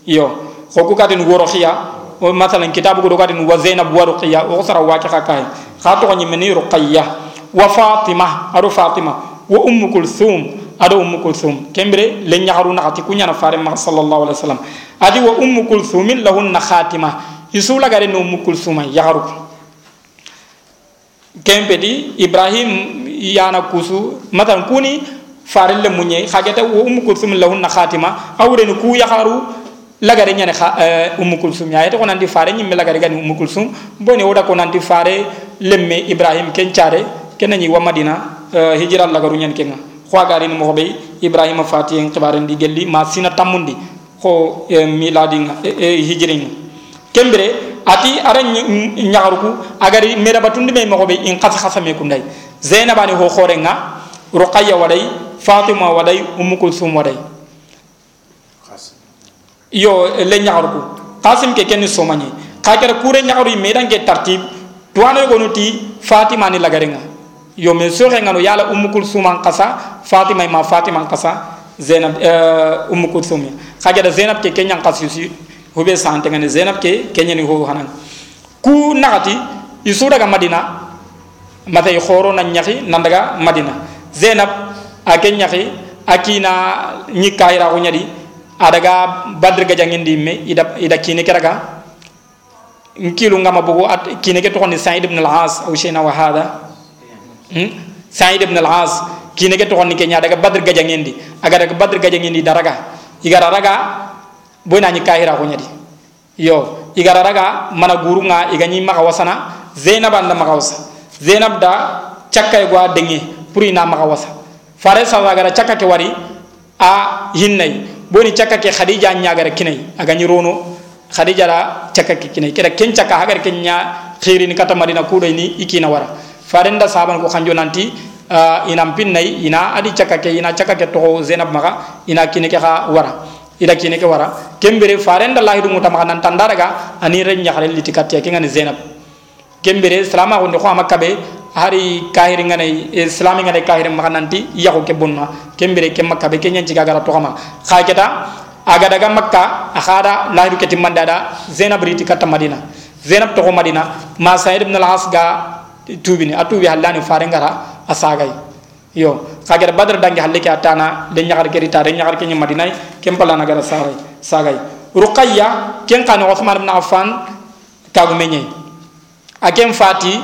yo ko kadin woro khiya o masalan kitabu ko kadin wa zainab wa ruqayya o sara wa ke khakai khato ko nyimeni ruqayya wa fatima ado fatima wa ummu kulthum ado ummu kulthum kembre le nyaharu na khati kunya na fare ma sallallahu alaihi wasallam adi wa ummu kulthum lahunna khatima isula gare no ummu kulthum yaharu kempedi ibrahim yana kusu matan kuni fare le munye khagata wa ummu kulthum lahunna khatima awre ku yaharu lagare nyane kha ummu kulthum ya to konandi fare nyimme lagare gani ummu kulthum boni oda konandi fare lemme ibrahim kencare kenani wa madina hijra lagaru nyen kenga. Xoagari ni moxoɓey ibrahima fati en xibaren di gelli ma sina tammundi xo miladi nga hijri nga kembere ati ara ñagaruku agari merabatundi me mogoɓe in xasa xasame kunday zeynabani ho xoorenga ruqaya waday fatima waday umu kulsum waday yo le ñagaruku qasim ke kenni somañi xa kere kure ñagaru yi medanke tartib tuwanoyogonu ti fatima ni lagarenga yo me soxengano yala umu kulsuman xasa fatima ma fatima n xasa zeynab uh, umu kulsum xa geda ke ke ñang hobe sante ngane zainab ke kenyani ho hanan. Ku nagati isu daga madina mata i khoro na nyaxi nandaga madina. Zainab a ke nyaxi akina ni kayira ko nyadi adaga badr ga jangindi me ida ida kine keraga nkilu ngama bugo at kine ke to ni sa'id ibn al-as aw shayna wa hada. Hmm? sa'id ibn al-as kine ke to ni kenya daga badr ga jangindi aga badr ga jangindi daraga. Igara raga boyna ni kahira ko nyadi. Yo igara raga mana gurunga igani maka wasana zainab anda maka wasa. Zainab da cakka gwa dengi puri na maka wasa. Fare sa gara cakka ke wari a hinnai. Boni cakka ke khadija nya gara kinai agani rono khadija da cakka ke kinai. Keda ken cakka hagar kenya khairin kata madina kudo ni ikina wara. Farenda saban ko kanjo nanti uh, ina pinnai ina adi cakka ke ina cakka ke to zainab maka ina kine ke ha wara. Ida kine ke wara kembere farenda lahidu muta maka nan tandaraga ani ren nyakhare litikati ke ngani zainab. Kembere salama ko ko makabe hari kahiri ngane islami ngane kahiri maka nanti yako ke bonna kembere ke makabe ke nyanci gagara to kama khaketa aga daga makka akhada lahidu ke timanda da zainab riti kata madina zainab to madina ma sa'id ibn al-as ga tubini atubi halani farengara asagai. Yo kagere badar dangi halle ke atana de nyagar ke rita de nyagar ke madinay kem pala nagara saray sagay ruqayya ken kan uthman ibn affan kagu menye. Akem fati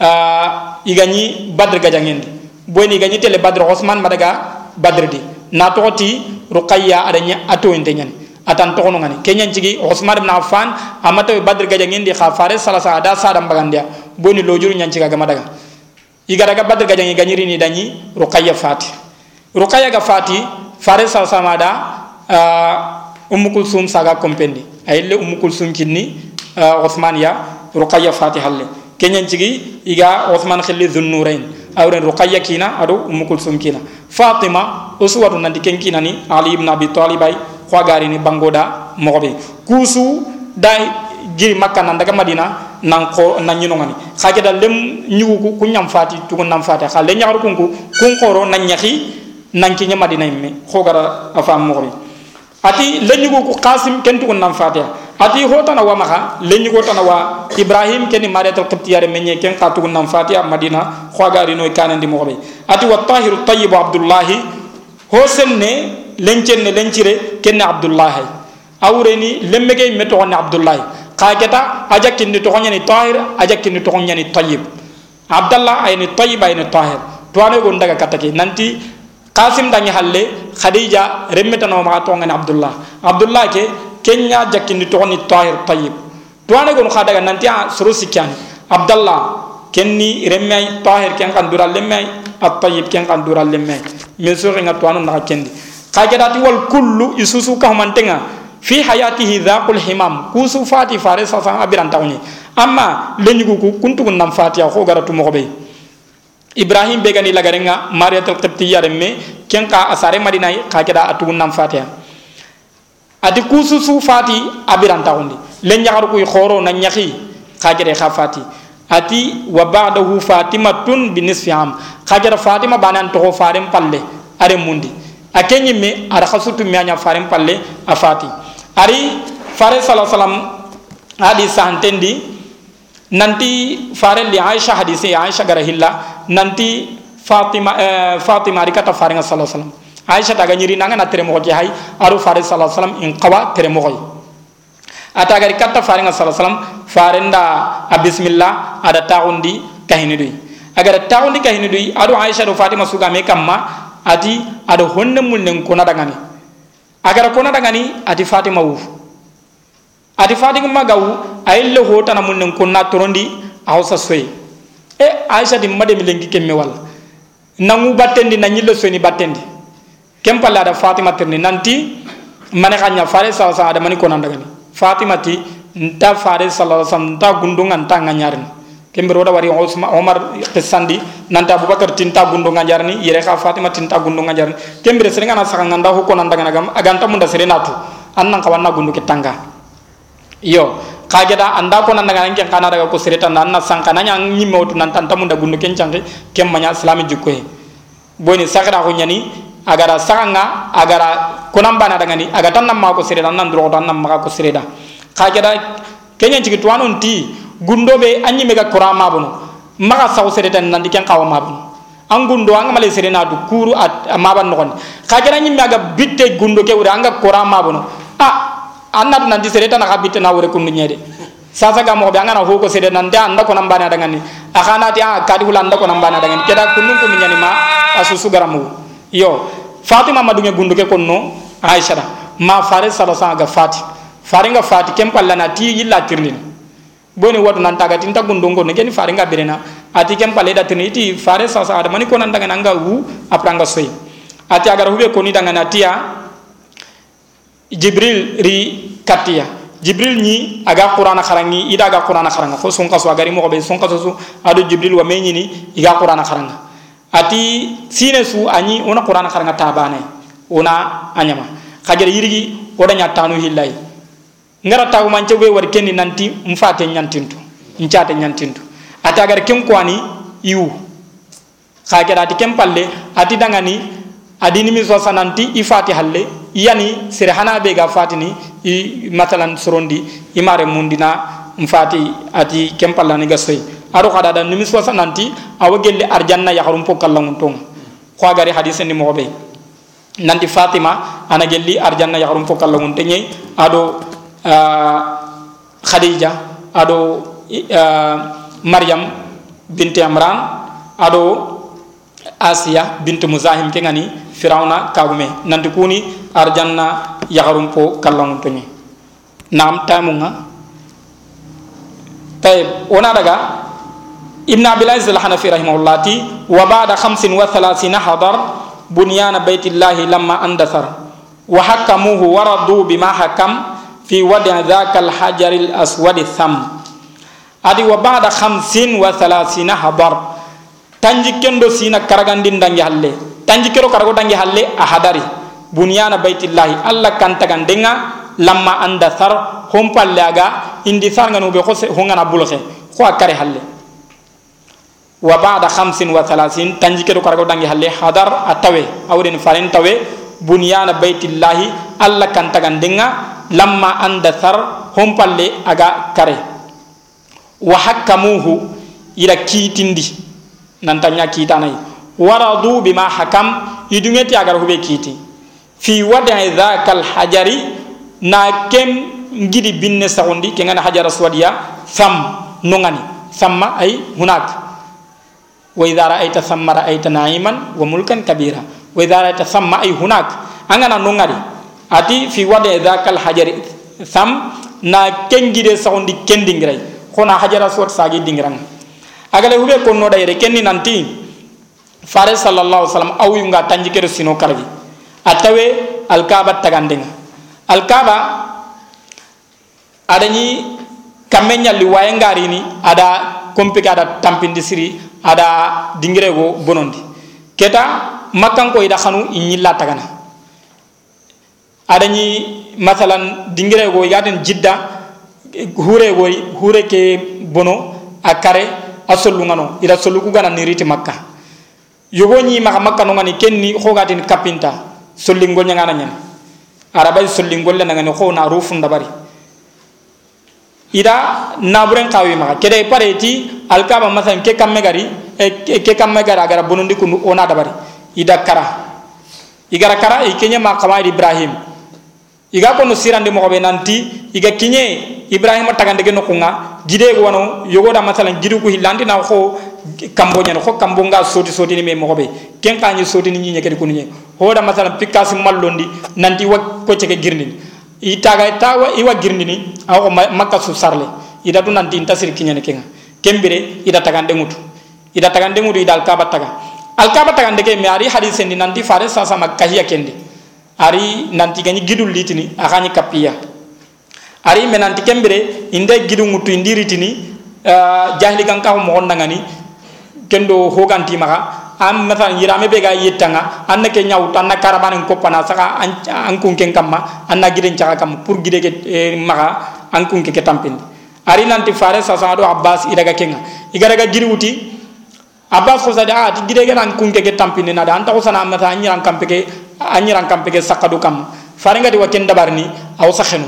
uh, igani badr gajangendi boni igani tele badr uthman madaga badr di. Na toti ruqayya adanya ato entenyan atan tokono ngani. Kenyan cigi uthman ibn affan amata badr gajangendi khafare salasa ada sadam bagandia boni lojuru nyanci ga madaga igara ga badr gajangi ganyiri ni danyi ruqayya fati ruqayya ga fati fare sa sama da uh, ummu kulsum saga kompendi. Aylle ummu kulsum kinni uh, ya ruqayya fati halle. Kenyan cigi iga uthman khilli dhunnurain awren ruqayya kina ado ummu kulsum kina. Fatima uswatu nandi ken kina ni ali ibn abi talib ay khwagari ni bangoda mogobe. Kusu dai giri makka nan daga madina nan ko nan nyino ngani khage da lem nyugu ku kunyam fati tugun nam fati. Khale nyaar ku ku kun khoro nan nyahi nan ki nya madina imme. Khogara afam mo ati le nyugu ku qasim ken tugun nam fati. Ati hota na wa maka le tana wa ibrahim ken mariatul qibtiyare menye ken ka tugun nam fati madina khogari no kanandi mo ati wa tahiru tayyib abdullah ho senne lencenne lencire ken abdullah awreni lemmege meto on قاكتا أجاكين تغنيني طاهر أجاكين تغنيني طيب عبد الله أين طيب أين طاهر توانو غوندا كاتاكي نانتي قاسم داني حالي خديجة رمتا نوما تونغن عبد الله عبد الله كي كينيا جاكين تغني طاهر طيب توانو غون خادا نانتي سروسي كان عبد الله كني رمي طاهر كان كان دورا لمي الطيب كان كان دورا لمي من سورة توانو نغا كندي قاكتا تي والكل يسوسو كهمان تنغا fi hayatihi dhaqul himam. Kusu fati fare sa sa abiran tawni amma lenyugo ku kuntu nam fatiya ko garatu mo be ibrahim be gani lagarenga mariyatul qibtiyya remme kenka asare madina ka keda atu nam fatiya adi kusu su fati abiran tawni len nyaar ku khoro na nyaxi ka kede kha fati. Ati wa ba'dahu fatimatun bi nisfi ka keda fatima banan to farem palle are mundi. Akenyi me ara khasutu me anya farem palle afati ari fare sala salam hadis sahantendi nanti farelli aicha hadise aicha gara hilla nanti fatima eh, fatima ari kata farenga sala salam aicha taga ñiri nanga na tere moxoke hay aru fare sala salam in qawa tere moxoy ata gari katta farenga sala salam farenda a bismillah ada taxundi kahini duy agara taxundi kahini duy adu aicha do fatima sugame kamma ati ado honne mul nen kona dangani agara kona dangani ati fatima wu ati fatima gawu ayille hotana mun nen na torondi awsa soyi e aisha di made mi lengi kemme wala nangu battendi na nyille soy ni battendi kem pala da fatima tirni nanti mane khanya fare sa sa da mani kona dangani. Fatima ti nta fare sallallahu alaihi wasallam nta gundunga nta nganyarni kembere wada wari omar qissandi nanta abubakar tinta gundunga jarni yere kha fatima tinta gundunga jarni kembere serenga na saka nganda hukko nanda ngana aganta munda serena tu. Annan kawanna gundu kitanga iyo kageda anda ko nanda ngana ken kana daga ko sereta nanna sanka nanya nyimme wotu nan tanta munda gundu ken canke kem manya islami jukko boni sakara ko nyani agara sanga agara konamba na daga ni aga tan namma ko sereta nan dro tan namma ko sereta. Kageda kenya cigi ti gundo be anyi mega kurama bunu maga saw sereta nan diken kawa mabunu an gundo an male serena du kuru at maban non kagera nyi mega bitte gundo ke wura anga kurama bunu a annatu nan di sereta na bitte na wure kunu nyede. Sasa ga mo be anga ho ko sede nan da ko nan bana daga ni akana ti a kadi hula anda ko nan bana daga ni keda kunu kunu nyani ma asusu garamu yo fatima madunge gundo ke konno aisha ma fare sala sa ga fati. Fare nga fati kem palla na ti yilla tirlin boni wadu nan taga tinta gundongo ne geni fare nga berena ati kem pale da tini. Ti fare sa sa ada. Mani ko nan daga nanga wu apranga soy ati agar hube ko ni daga na tiya jibril ri katia. Jibril ni aga qur'ana kharangi ida aga qur'ana kharanga ko son kaso agari mo be son kaso su. Ado jibril wa menyi ni iga qur'ana kharanga ati sine su ani ona qur'ana kharanga tabane. Ona anyama. Khajere yirigi oda nya tanu hillai ngara taw man cebe war kenni nanti mfate nyantintu nchate nyantintu. Ati agar kem kwani iwu khagera ati kem palle ati dangani adi nimi so sananti ifati halle. Yani sire hana be ga fatini i matalan sorondi imare mundina mfati ati kem palla ni gasoy aro kada da nimi so sananti awa gelle arjanna ya harum pokallangun tonga ko gari hadisen ni mobe. Nanti fatima ana gelli arjanna ya harum tenye ado khadija ado maryam binti amran ado asiya binti muzahim ke ngani firawna kagume. Nanti kuni arjanna yagarum po kallangun tonye nam tamunga. Tayib ona daga ibn abil aziz al hanafi rahimahullah ti wa ba'da 35 hadar bunyana baitillahi lamma andathar. Wa hakamuhu waradu bima hakam في ودع ذاك الحجر الأسود الثم. أدي وبعد خمسين وثلاثين حبر. تنجكن كندو سينا كرغان دين حالي حلي. تنجكرو كرغو دنجي حالي أحداري. بنيان بيت الله. الله كان تغان دينا لما أند ثر. هم پلاغا إندي ثر غنو بخوس هنغن بلخي خوا كاري حالي وبعد خمسين وثلاثين تنجكرو كرغو دنجي حالي حدر أتوي. أورين فارين توي. بنيان بيت الله. الله كان تغان دينا لما أندثر هم بالي أغا كاري وحكموه إلى كيتندي نانتانيا كيتاني ورضوا بما حكم يدنيتي أغا هو كيتي في وضع ذاك الحجر ناكم ngidi binne sawndi ke hajara swadiya sam nungani samma ay hunak wa idha ra'aita thamma ra'aita na'iman wa mulkan kabira wa idha ra'aita thamma ay hunak angana nungari ati fi wade dhakal hajari sam na kengide saundi kendingirai khona hajara suwat sagi dingirang agale hube ko no dayre kenni nanti fare sallallahu alaihi wasallam aw yunga tanjikere sino karbi atawe alkaba tagandenga alkaba adani kamenya liwaye ngarini ada kompika ada tampindi siri ada dingire go bonondi. Keta makkan ko ida khanu inyilla tagana aɗañi masalan dinguirego yaten jidda huurego huure bono a kare a solluga no ida sollukuganani riti makka. Yogoñi maxa makka nogani kenni xogatin kappinta sollingol ñagana ñani arabay sollingol le nagani xo rufunda bari. Ida naburen kawi maxa kede pare ti alkaba masalan ke kamme gari eh, ke kamme gari agara bonondi kundu ona dabari. Ida kara. Igara kara ikenya ma kama ibrahim. Iga kono sirande mo be nanti iga kinye ibrahima tagande ge nokunga gide go wano yogo da masalan ko hilandi na ko kambo nyano ko kambo nga soti soti ni me mo be ken ka ni soti ni ko ni ho da masalan pikas mallondi nanti wa ko cege girni itaga tawa iwa girni ni aw makka su sarle. Ida du nanti intasir kinye ne kenga. Kembere ida tagande mutu ida tagande mutu ida al kaba taga al kaba tagande ke mi ari hadisen ni nanti fare sa sama kahiya kendi ari nanti gani gidul litini akani kapiya ari menanti kembere inde gidu ngutu indiritini uh, jahili kan ka mo ngani kendo hoganti maka am mata yirame be ga yitanga anna ke nyaw tanna karaban ko pana saka an kun ken kamma anna giden chaka kam pour gide ke eh, maka an kun ke tampin ari nanti fare sa sa do abbas idaga kenga. Igara ga giruti abbas ko sada ati gide ga an kun ke tampin na da anta ko sana mata nyiran kampe ke anyiran kampe ke sakadu kam. Fare ngati wa ken dabarni aw sakhenu.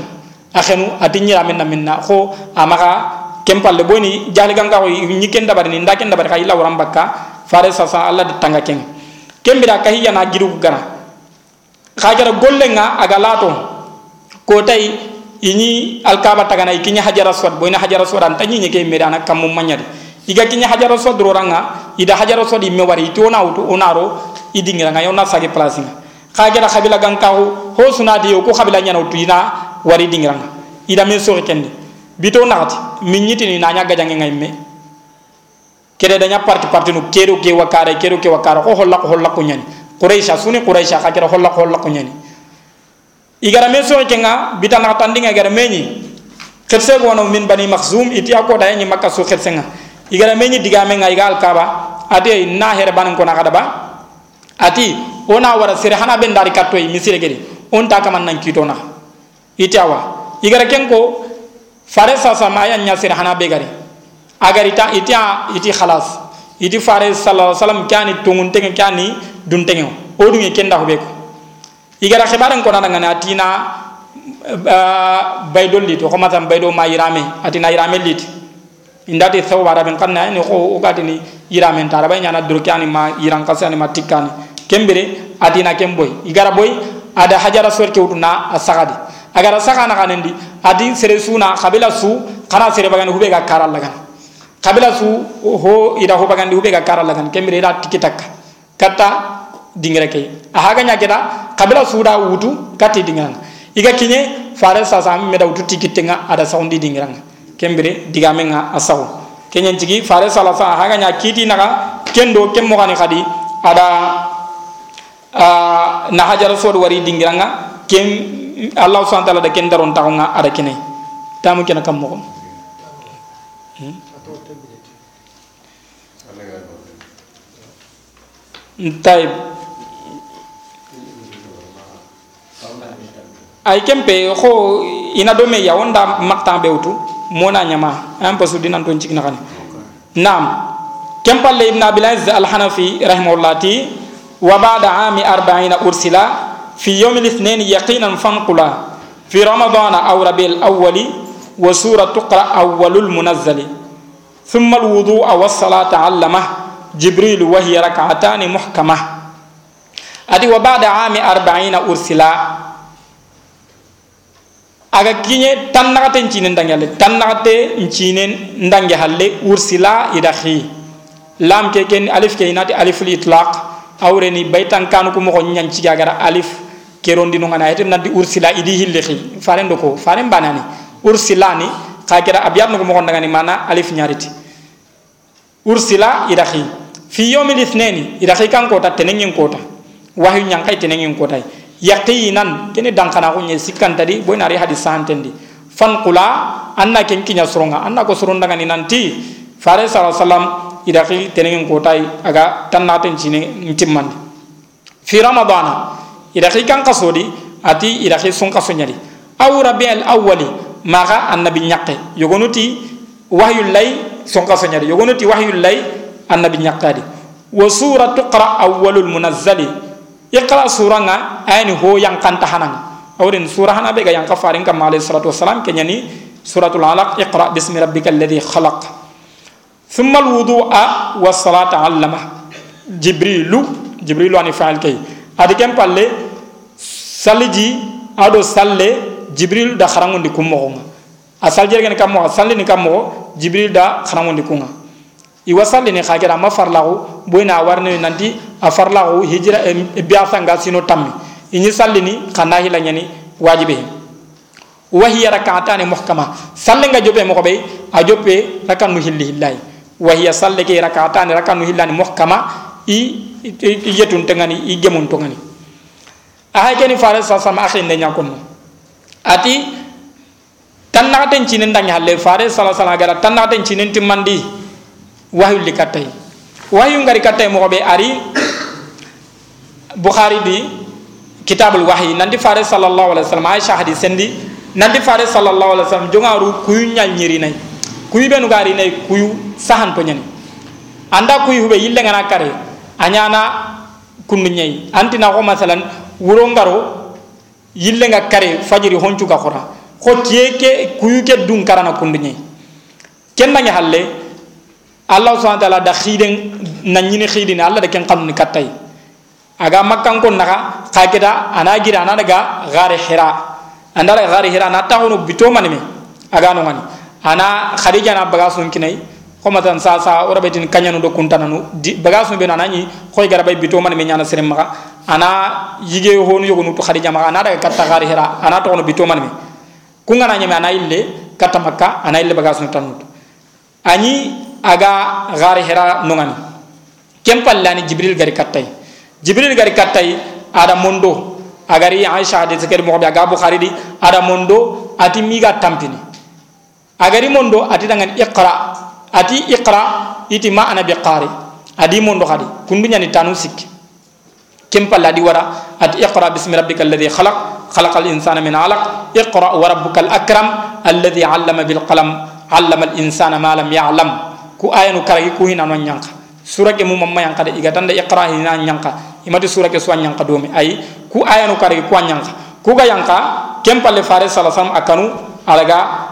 Akhenu ati nyira minna minna ko amaka kempalle boni jali ganga ko ni ken dabarni nda ken dabar kayila waram bakka. Fare sasa alla di tanga ken kembira kahiya na giru gara khajara gollenga aga lato. Ko tay ini alkaba tagana ikinya hajara swad boina hajara swad anta nyi ke meda na kam manyadi iga kinya hajara swad roranga ida hajara swad imme wari to onaro idingira nga yona sage place nga khajara khabila ganka ho sunadi ko khabila nyana utu ina wari dingira nga ida men so kendi. Bito naati min nyitini na nya gajange ngay me kede danya parti parti no kero ke wakara kero ke wakara ko holla ko holla ko nyani quraisha suni quraisha ka kera holla ko holla ko nyani igara me so kenga bitana tandinga igara meñi xetse go no min bani makhzum iti ako da ni makka so xetse nga. Igara meñi diga me nga igal kaba ati na here ban ko na kada ba ati ona wara sire hana ben dari katto yi misire gedi on ta kaman nan kito na. Iti awa. Igara kenko fare sa sa maya nya sire hana be gari. Agar ita ita iti khalas. Iti fare sallallahu alaihi wasallam tungun tenge kani dun tenge o dun e kenda hobe ko. Igara khibaran ko nana ngana atina baydol lit. Ko matam baydo ma irame. Atina irame lit. Indati saw wara ben kanna ni ko o gati ni irame tara bay nyana dur kani ma iran kasani ma tikani kembere atina kemboy igara boy ada hajara sor ke uduna asagadi. Agara sagana kanendi adi sere suna kabila su kana sere bagani hube ga karal lagana kabila su ho ida ho bagandi hube ga kara lagan. Kemire ida tikitak kata dingira kay ahaga nya keda kabila su da wutu kati dingira iga kinye fare sa sa me da wutu tikitenga ada saundi dingira kembire diga menga asaw kenyen jigi fare sala sa ahaga nya kiti naga kendo kemmo gani khadi ada Ah, na hajar sod wari dingiranga ken allah subhanahu wa ta'ala da ken daron taxonga ada kene. Tamu kene kam moxom hmm? tayib ay kempe xo ina do me yawo nda bewtu mona ñama an pasu dinan ton cikna nam kempalle ibn abilaz al hanafi rahimahullah وبعد عام أربعين أرسلا في يوم الاثنين يقينا فانقلا في رمضان أو ربيع الأول وسورة تقرأ أول المنزل. ثم الوضوء والصلاة علمه جبريل وهي ركعتان محكمة. أدي وبعد عام أربعين أرسلا aga kiñe tannagate ncinen dange halle tannagate ncinen ndange halle ursila ida xi lam ke ken alif ke inati aliful itlaq awreni baytan kanu ko mo nyanci gagara alif kerondi no ngana ete nadi ursila idi hillehi farendo ko faren banani. Ursila ni kagera abiyat no ko mo ndangani mana alif nyariti. Ursila idahi fi yawmi lithnani ida kai kan kota tenengin kota. Wahyu nyang kai tenengin kota. Yaqinan kene dankana ko nyesi kan tadi boy nari hadis santendi fan qula anna ken kinya suronga anna ko suronda ngani nanti. Fare sallallahu alaihi wasallam ida kai tenengin kota aga tannaten cine ntimmandi fi ramadana ida kai kan kasodi ati ida kai sun kaso nyari aw rabiul awwali maga annabi nyakke yogonuti wahyu lay sun kaso nyari yogonuti wahyu lay annabi nyakadi wa sura tuqra awwalul munazzali iqra suranga ayni ho yang kanta hanan awrin sura hana be ga yang kafarin kam alayhi salatu wassalam kenyani suratul alaq iqra bismi rabbikal ladhi khalaq ثم الوضوء والصلاة علمه جبريل جبريل عن فعل كي هذا كم بالله سالجي أدو سالة جبريل دا خرامون دي كمغونا أسال جرجع نكمو سالة نكمو جبريل دا خرامون دي كونا iwasali ni khagera ma farlaxu boyna warne nanti a farlaxu hijira e biasanga sino tammi iñi salli ni xa nahila ñani wajibe wahiya rakatane muhkama sallenga jobe moxo ɓey a joppe rakan nu hilli hillayi wa hiya salle ke rak'atani rakan mu hillani muhkama i yetun tengani i gemun tongani. A hay keni fare sa sama akhin ne nyakon ati tan nagaten cinen dangi halle fare sala sala gara tan nagaten cinen timmandi wahyu li katay wahyu ngari katay mo be ari bukhari di kitabul wahyi nandi fare sallallahu alaihi wasallam aisha hadis sendi nandi fare sallallahu alaihi wasallam jongaru kuyu nyal nyiri nay kuyɓenu gaari nayi kuyu sahan po ñani anda kuyu huɓe yillengana kare a ñana kundu ñayi antina ko masalan wuro ngaro yillenga kare fajiri honcuka xora xo tiye ke kuyu ke dun karana kundu ñayi ken nange halle allah subhana taala da xiiden na ñini xiidini allah da ken xanuni kattayi aga makkanko naxa xa keta ana gira ana daga xaare xira andara xaare xira ana taxunu bitomanime aga nongani ana khadija na bagasun kinai. Ko matan sa sa o rabetin kanyano do kuntananu bagasun be na nani koy garabe bito man me nyana serem maka ana yige honu yogonu to khadija maka ana daga katta gari hira ana no bito man me. Kungana nyame ana ille katta makka ana ille bagasun tanu ani aga gari hera nongani kem pallani jibril gari kattay jibril gari kattay ada mondo. Agari aisha de zeker mo be aga bukhari di ada mondo ati miga tampini agari mondo ati dangan iqra ati iqra iti ma ana biqari adi mondo hadi kundu nyani tanu sikki كم بلا دي ورا ات اقرا باسم ربك الذي خلق خلق الانسان من علق اقرا وربك الاكرم الذي علم بالقلم علم الانسان ما لم يعلم كو اينو كاري كو هنا نون يانكا سوره مو ماما يانكا دي غاتان دا اقرا هنا يانكا imati sura ke suan yanka domi ay ku ayanu kare ku yanka ku ga yanka kempale fare sallallahu akanu alaga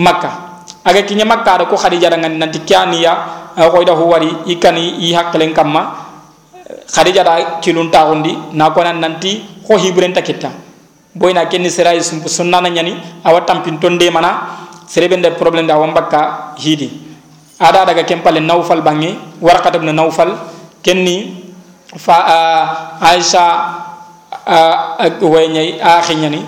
Maka aga kinya makka ada ko khadija dangan nanti kyaniya ko eh, ida huwari ikani yi hakkelen kamma. Khadija da kilun tagundi na ko nan nanti ko hibren takita boyna kenni sirai sumpu sunna na nyani tam pin tonde mana sereben de problem da bakka hidi. Ada daga kempale nawfal bangi warqat ibn nawfal kenni fa eh, aisha eh, wayñay kenyani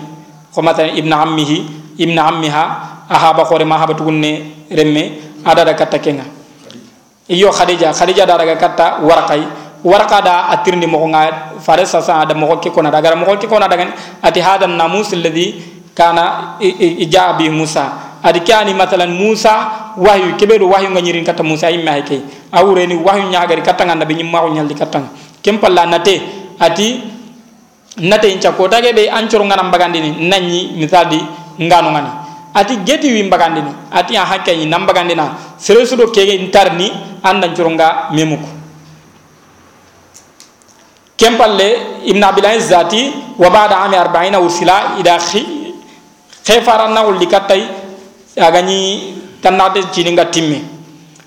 ko matan ibn ammihi ibn ammiha ahaba khore ma haba tugunne remme ada daga katta kenga. Iyo khadija khadija da daga katta warqai warqa da atirni mo nga fare sa sa da mo ko kona daga mo ko kona daga ati hada namus alladhi kana ijabi musa. Adi kani matalan musa wahyu kebedo wahyu nga nyirin kata musa imma heke awure ni wahyu nyaagari kata nganda be nyimma ko nyaldi kata kem palla nate ati nate incha ko tage be ancoro ngana mbagandi ni nanyi misali ngano ngani ati geti wi mbagandini ati a hakkeñi nan mbagandina seresuɗo kege andan andancoronga memuko kempalle ibn abilai zati wa bada ami arbaina wursila ida hefarannawolli kattay agani tanade jininga timmi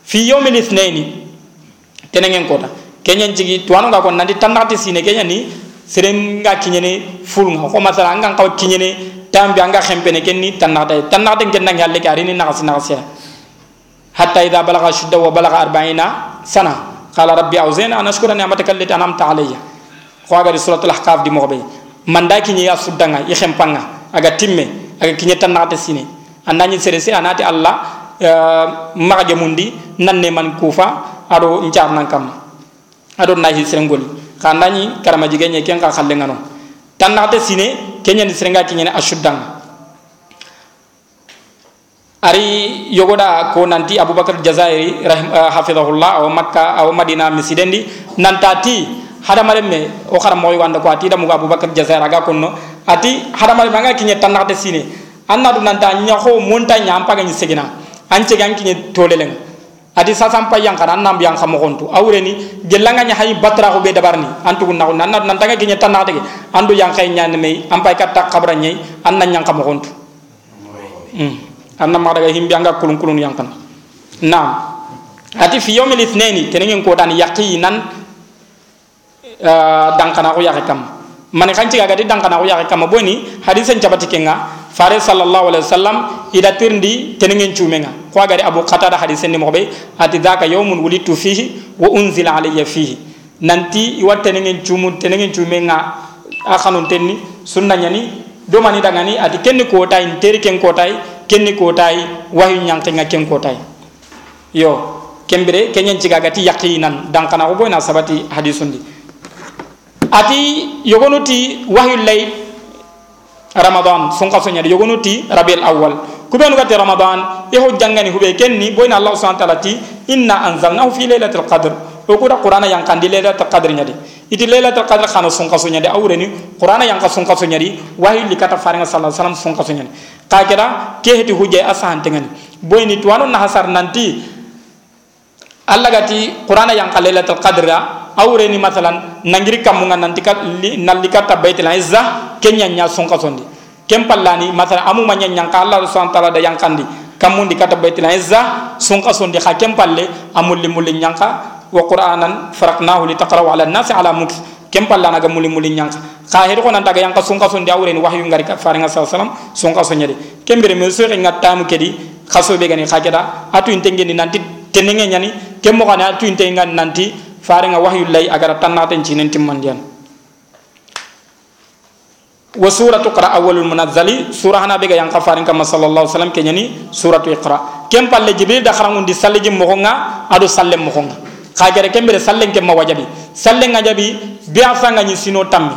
fi yawmil ithnaini tenengen kota. Kenyen jigi tuwanu ga ko nandi tanade sine kenyani serenga kinyene fulnga ko masara angan kawa kinyene tambi anga khempene kenni tanade tanade kenna ngalle ka rini nagasi nagasi hatta idha balagha shudda wa balagha 40 sana. Qala rabbi awzina an ashkura ni'mataka allati an'amta alayya. Di suratul ahqaf di moxoɓe manda kiñe a suddanga i xempanga aga timme aga kiñe tannate sine sere se anati allah maxa mundi nanne man kufa aɗo ncarnan kam aɗo nahi serengoli xa andañi karama jigeñe ken xa xallengano tannate sine keñani serenga kiñene a suddanga ari yogoda ko nanti abubakar jazairi rahim uh, hafidhahullah aw makka aw madina misidendi nantati hadamaren me o xara moy wanda ko ati damu abubakar jazair aga konno. Ati hadamaren manga kinye tanna de sine anna du nanta ho montagne am paga ni segina tolelen ati sasam pa yang kana nam yang khamo kontu. Awre ni gelanga nya hay batra ko be dabarni antu na nanna nanta nga kinye tanna de andu yang kay nyan me am pay katta khabra nyai anna nyang khamo kontu. Hmm. Anna ma daga himbi anga kulun kulun yang kana nam ati fi yawmil ithnaini tenengen ko dan yaqinan dankana ko yake kam man kan ci gadi dankana ko yake kam boni hadisen cabati kenga fare sallallahu alaihi wasallam ida tirndi tenengen cumenga ko gadi abu qatada hadisen ni mobe ati daka yawmun wulitu fihi wa unzila alayya fihi. Nanti iwa tenengen cumu tenengen cumenga akhanun tenni sunna do mani dangani ati kenni ko tay teri ken ko tay kenni wahyu nyanke nga ken ko tay yo kembere kenyen ci gagati yaqinan dankana ko boyna sabati hadisundi ati yogonuti wahyu lay ramadan. Sun ka sonya yogonu ti rabiul awwal kubenu gati ramadan ho jangani hube kenni boyna allah subhanahu wa ta'ala ti inna anzalnahu fi lailatul qadr. O kuda qur'ana yang kandi lailatul qadr nyadi iti lailatul qadr khana sun ka sonya de awreni qur'ana yang ka sun ka sonya di wahyi likata faringa sallallahu alaihi wasallam sun ka sonya ka kira ke heti huje asahan tengani boyni tuwanu na hasar nanti allah gati qur'ana yang ka lailatul qadr awreni masalan nangiri kamunga nanti ka nalikata baitul izza kenya nya son ka sondi kem pallani masalan amu manya nyangka allah subhanahu ta'ala da yang kandi. Kamundi kata baitul izza son ka sondi ha kem palle amulli mulli nyangka wa qur'anan faraknahu litaqra'u 'ala an-nasi 'ala muks. Kem pallana ga mulli mulli nyangka. Ka hedo ko nanta ga yang ka son ka sondi awreni wahyu ngari ka faringa sallallahu alaihi wasallam son ka sonyade kembere me so ringa tamu kedi khaso be gani khakeda atu intengeni nanti tenenge nyani kem mo kana atu intenga nanti farenga wahyu lay agara tannaten cinen timmandiyan wa suratu qra awwalul munazzali sura bega yang kafarin kama sallallahu alaihi wasallam kenyani suratu iqra. Kem palle jibril da kharangun di salle jim mokonga ado salle mokonga khagere kembere sallen kem wajabi. Sallen ngajabi fanga ni sino tammi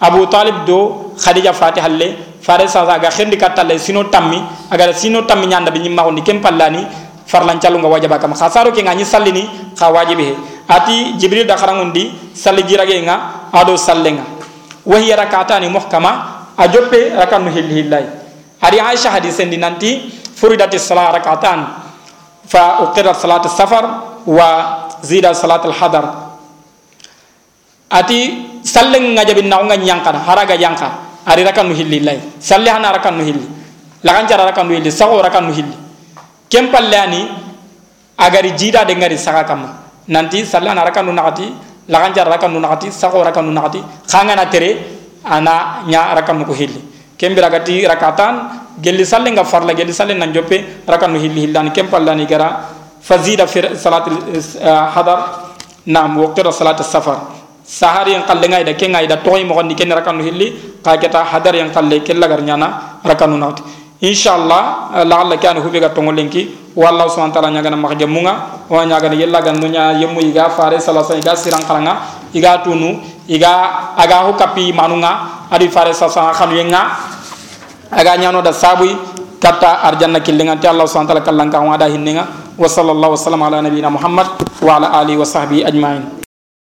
abu talib do khadija fatih halle fare sa ga khendi katalle sino tammi agara sino tammi nyanda bi nyimma on kem pallani farlan calunga wajaba kam. Khasaro ke ngani sallini kha wajibi ati jibril da kharangundi salli jirage nga ado sallenga. Wa hiya rak'atani muhkama ajoppe rakanu hilli ari aisha hadisen di nanti furidati salat rak'atan. Fa uqirat salat safar wa zida salat al hadar ati sallen ngajabi naunga nyankana haraga yanka ari rakanu hilli hillai. Salle hana rakanu hilli. Lagan cara rakanu hilli sago rakanu hilli. Kempallani agari jida de ngari saka kama nanti sallan araka nu nakati lagan jar araka nu nakati sako araka nu nakati khanga na tere ana nya araka nu ko hilli kembira gati rakatan gelli salle nga farla gelli salle nan joppe araka nu hilli hillani kempallani gara fazida fi salat hadar nam waqti salat safar sahari yang kalle ngai da kengai da toy mo ni ken raka nu hilli ka keta hadar yang kalle kella gar nyana raka nu nakati inshallah la'alla kana hubiga tongolenki wallahu subhanahu wa ta'ala nyagana maka jamunga wa nyagana yella gannunya yemu iga fare salasa iga sirang kalanga iga tunu iga aga hu kapi manunga adi fare salasa khanu yenga aga nyano da sabui kata arjanna killinga ti allah subhanahu wa ta'ala kallanka wa da hinninga. Wa sallallahu wa sallam ala muhammad wa ala alihi wa sahbihi ajma'in